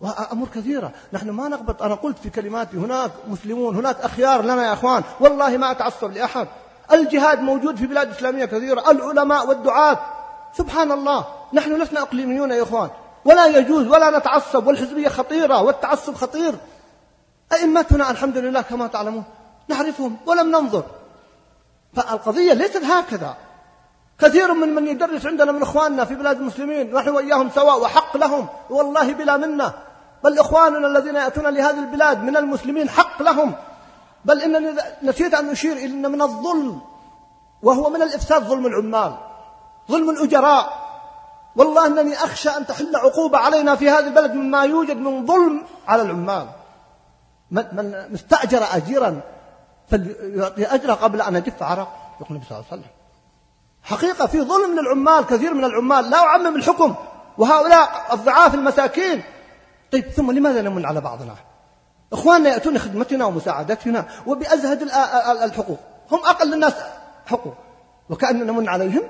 وأمور كثيرة. نحن ما نغبط أنا قلت في كلماتي هناك مسلمون هناك أخيار لنا يا أخوان والله ما أتعصب لأحد. الجهاد موجود في بلاد إسلامية كثيرة العلماء والدعاة. سبحان الله نحن لسنا إقليميون يا إخوان. ولا يجوز ولا نتعصب والحزبية خطيرة والتعصب خطير. أئمتنا الحمد لله كما تعلمون نعرفهم ولم ننظر. فالقضية ليست هكذا. كثير من من يدرس عندنا من إخواننا في بلاد المسلمين نحن وإياهم سواء وحق لهم. والله بلا منة. بل إخواننا الذين يأتون لهذه البلاد من المسلمين حق لهم. بل إنني نسيت أن أشير إلى أن من الظلم وهو من الإفساد ظلم العمال ظلم الأجراء. والله أنني أخشى أن تحل عقوبة علينا في هذا البلد مما يوجد من ظلم على العمال. من استأجر أجيرا فليعطي أجره قبل أن يجف عرق يقول النبي صلى الله عليه وسلم. حقيقة في ظلم للعمال كثير من العمال لا أعمم الحكم وهؤلاء الضعاف المساكين. طيب ثم لماذا نمن على بعضنا؟ إخواننا يأتون خدمتنا ومساعدتنا وبأزهد الحقوق. هم أقل الناس حقوق. وكأننا نمن عليهم.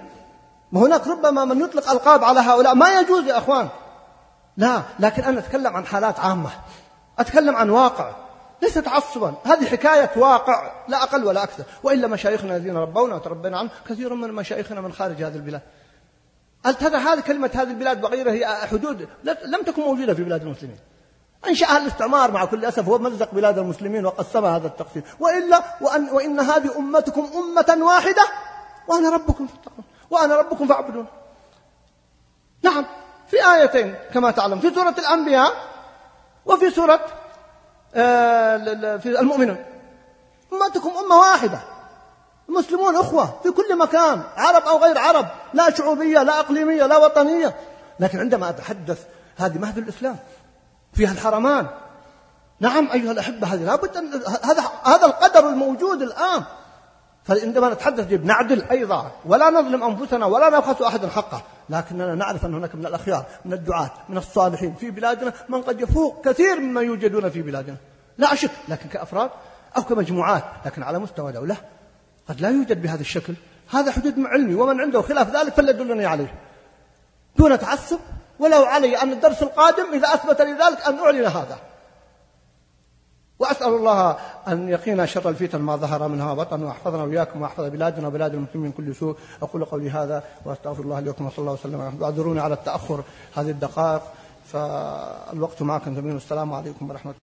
وهناك ربما من يطلق ألقاب على هؤلاء. ما يجوز يا أخوان. لا لكن أنا أتكلم عن حالات عامة. أتكلم عن واقع. ليس تعصبا هذه حكاية واقع. لا أقل ولا أكثر. وإلا مشايخنا الذين ربونا وتربينا عنهم كثير من مشايخنا من خارج هذه البلاد. هذا هذه كلمة هذه البلاد وغيرها هي حدود؟ لم تكن موجودة في بلاد المسلمين. أنشأها الاستعمار مع كل أسف هو مزق بلاد المسلمين وقسمها هذا التقسيم. وإلا وأن, وإن هذه أمتكم أمة واحدة وأنا ربكم فاتقون وأنا ربكم فاعبدون. نعم في آيتين كما تعلم في سورة الأنبياء وفي سورة آه، في المؤمنون. أمتكم أمة واحدة. المسلمون أخوة في كل مكان عرب أو غير عرب لا شعوبية لا أقليمية لا وطنية. لكن عندما أتحدث هذه مهد الإسلام. فيها الحرمان نعم أيها الأحبة هذه لابد أن هذا هذا القدر الموجود الآن. فعندما نتحدث نعدل أيضا. ولا نظلم أنفسنا ولا نبخس أحدا حقه. لكننا نعرف أن هناك من الأخيار من الدعاة من الصالحين في بلادنا من قد يفوق كثير مما يوجدون في بلادنا. لا أشك لكن كأفراد أو كمجموعات لكن على مستوى دولة قد لا يوجد بهذا الشكل. هذا حدود علمي ومن عنده خلاف ذلك فليدلني عليه. دون تعصب ولو علي أن الدرس القادم إذا أثبت لي ذلك أن أعلن هذا. وأسأل الله أن يقينا شر الفتن ما ظهر منها بطن وأحفظنا وإياكم وأحفظ بلادنا وبلاد المسلمين من كل سوء. أقول قولي هذا وأستغفر الله لكم وصلى الله وسلم وأعذروني على التأخر هذه الدقائق. فالوقت معكم جميل. والسلام عليكم ورحمة الله.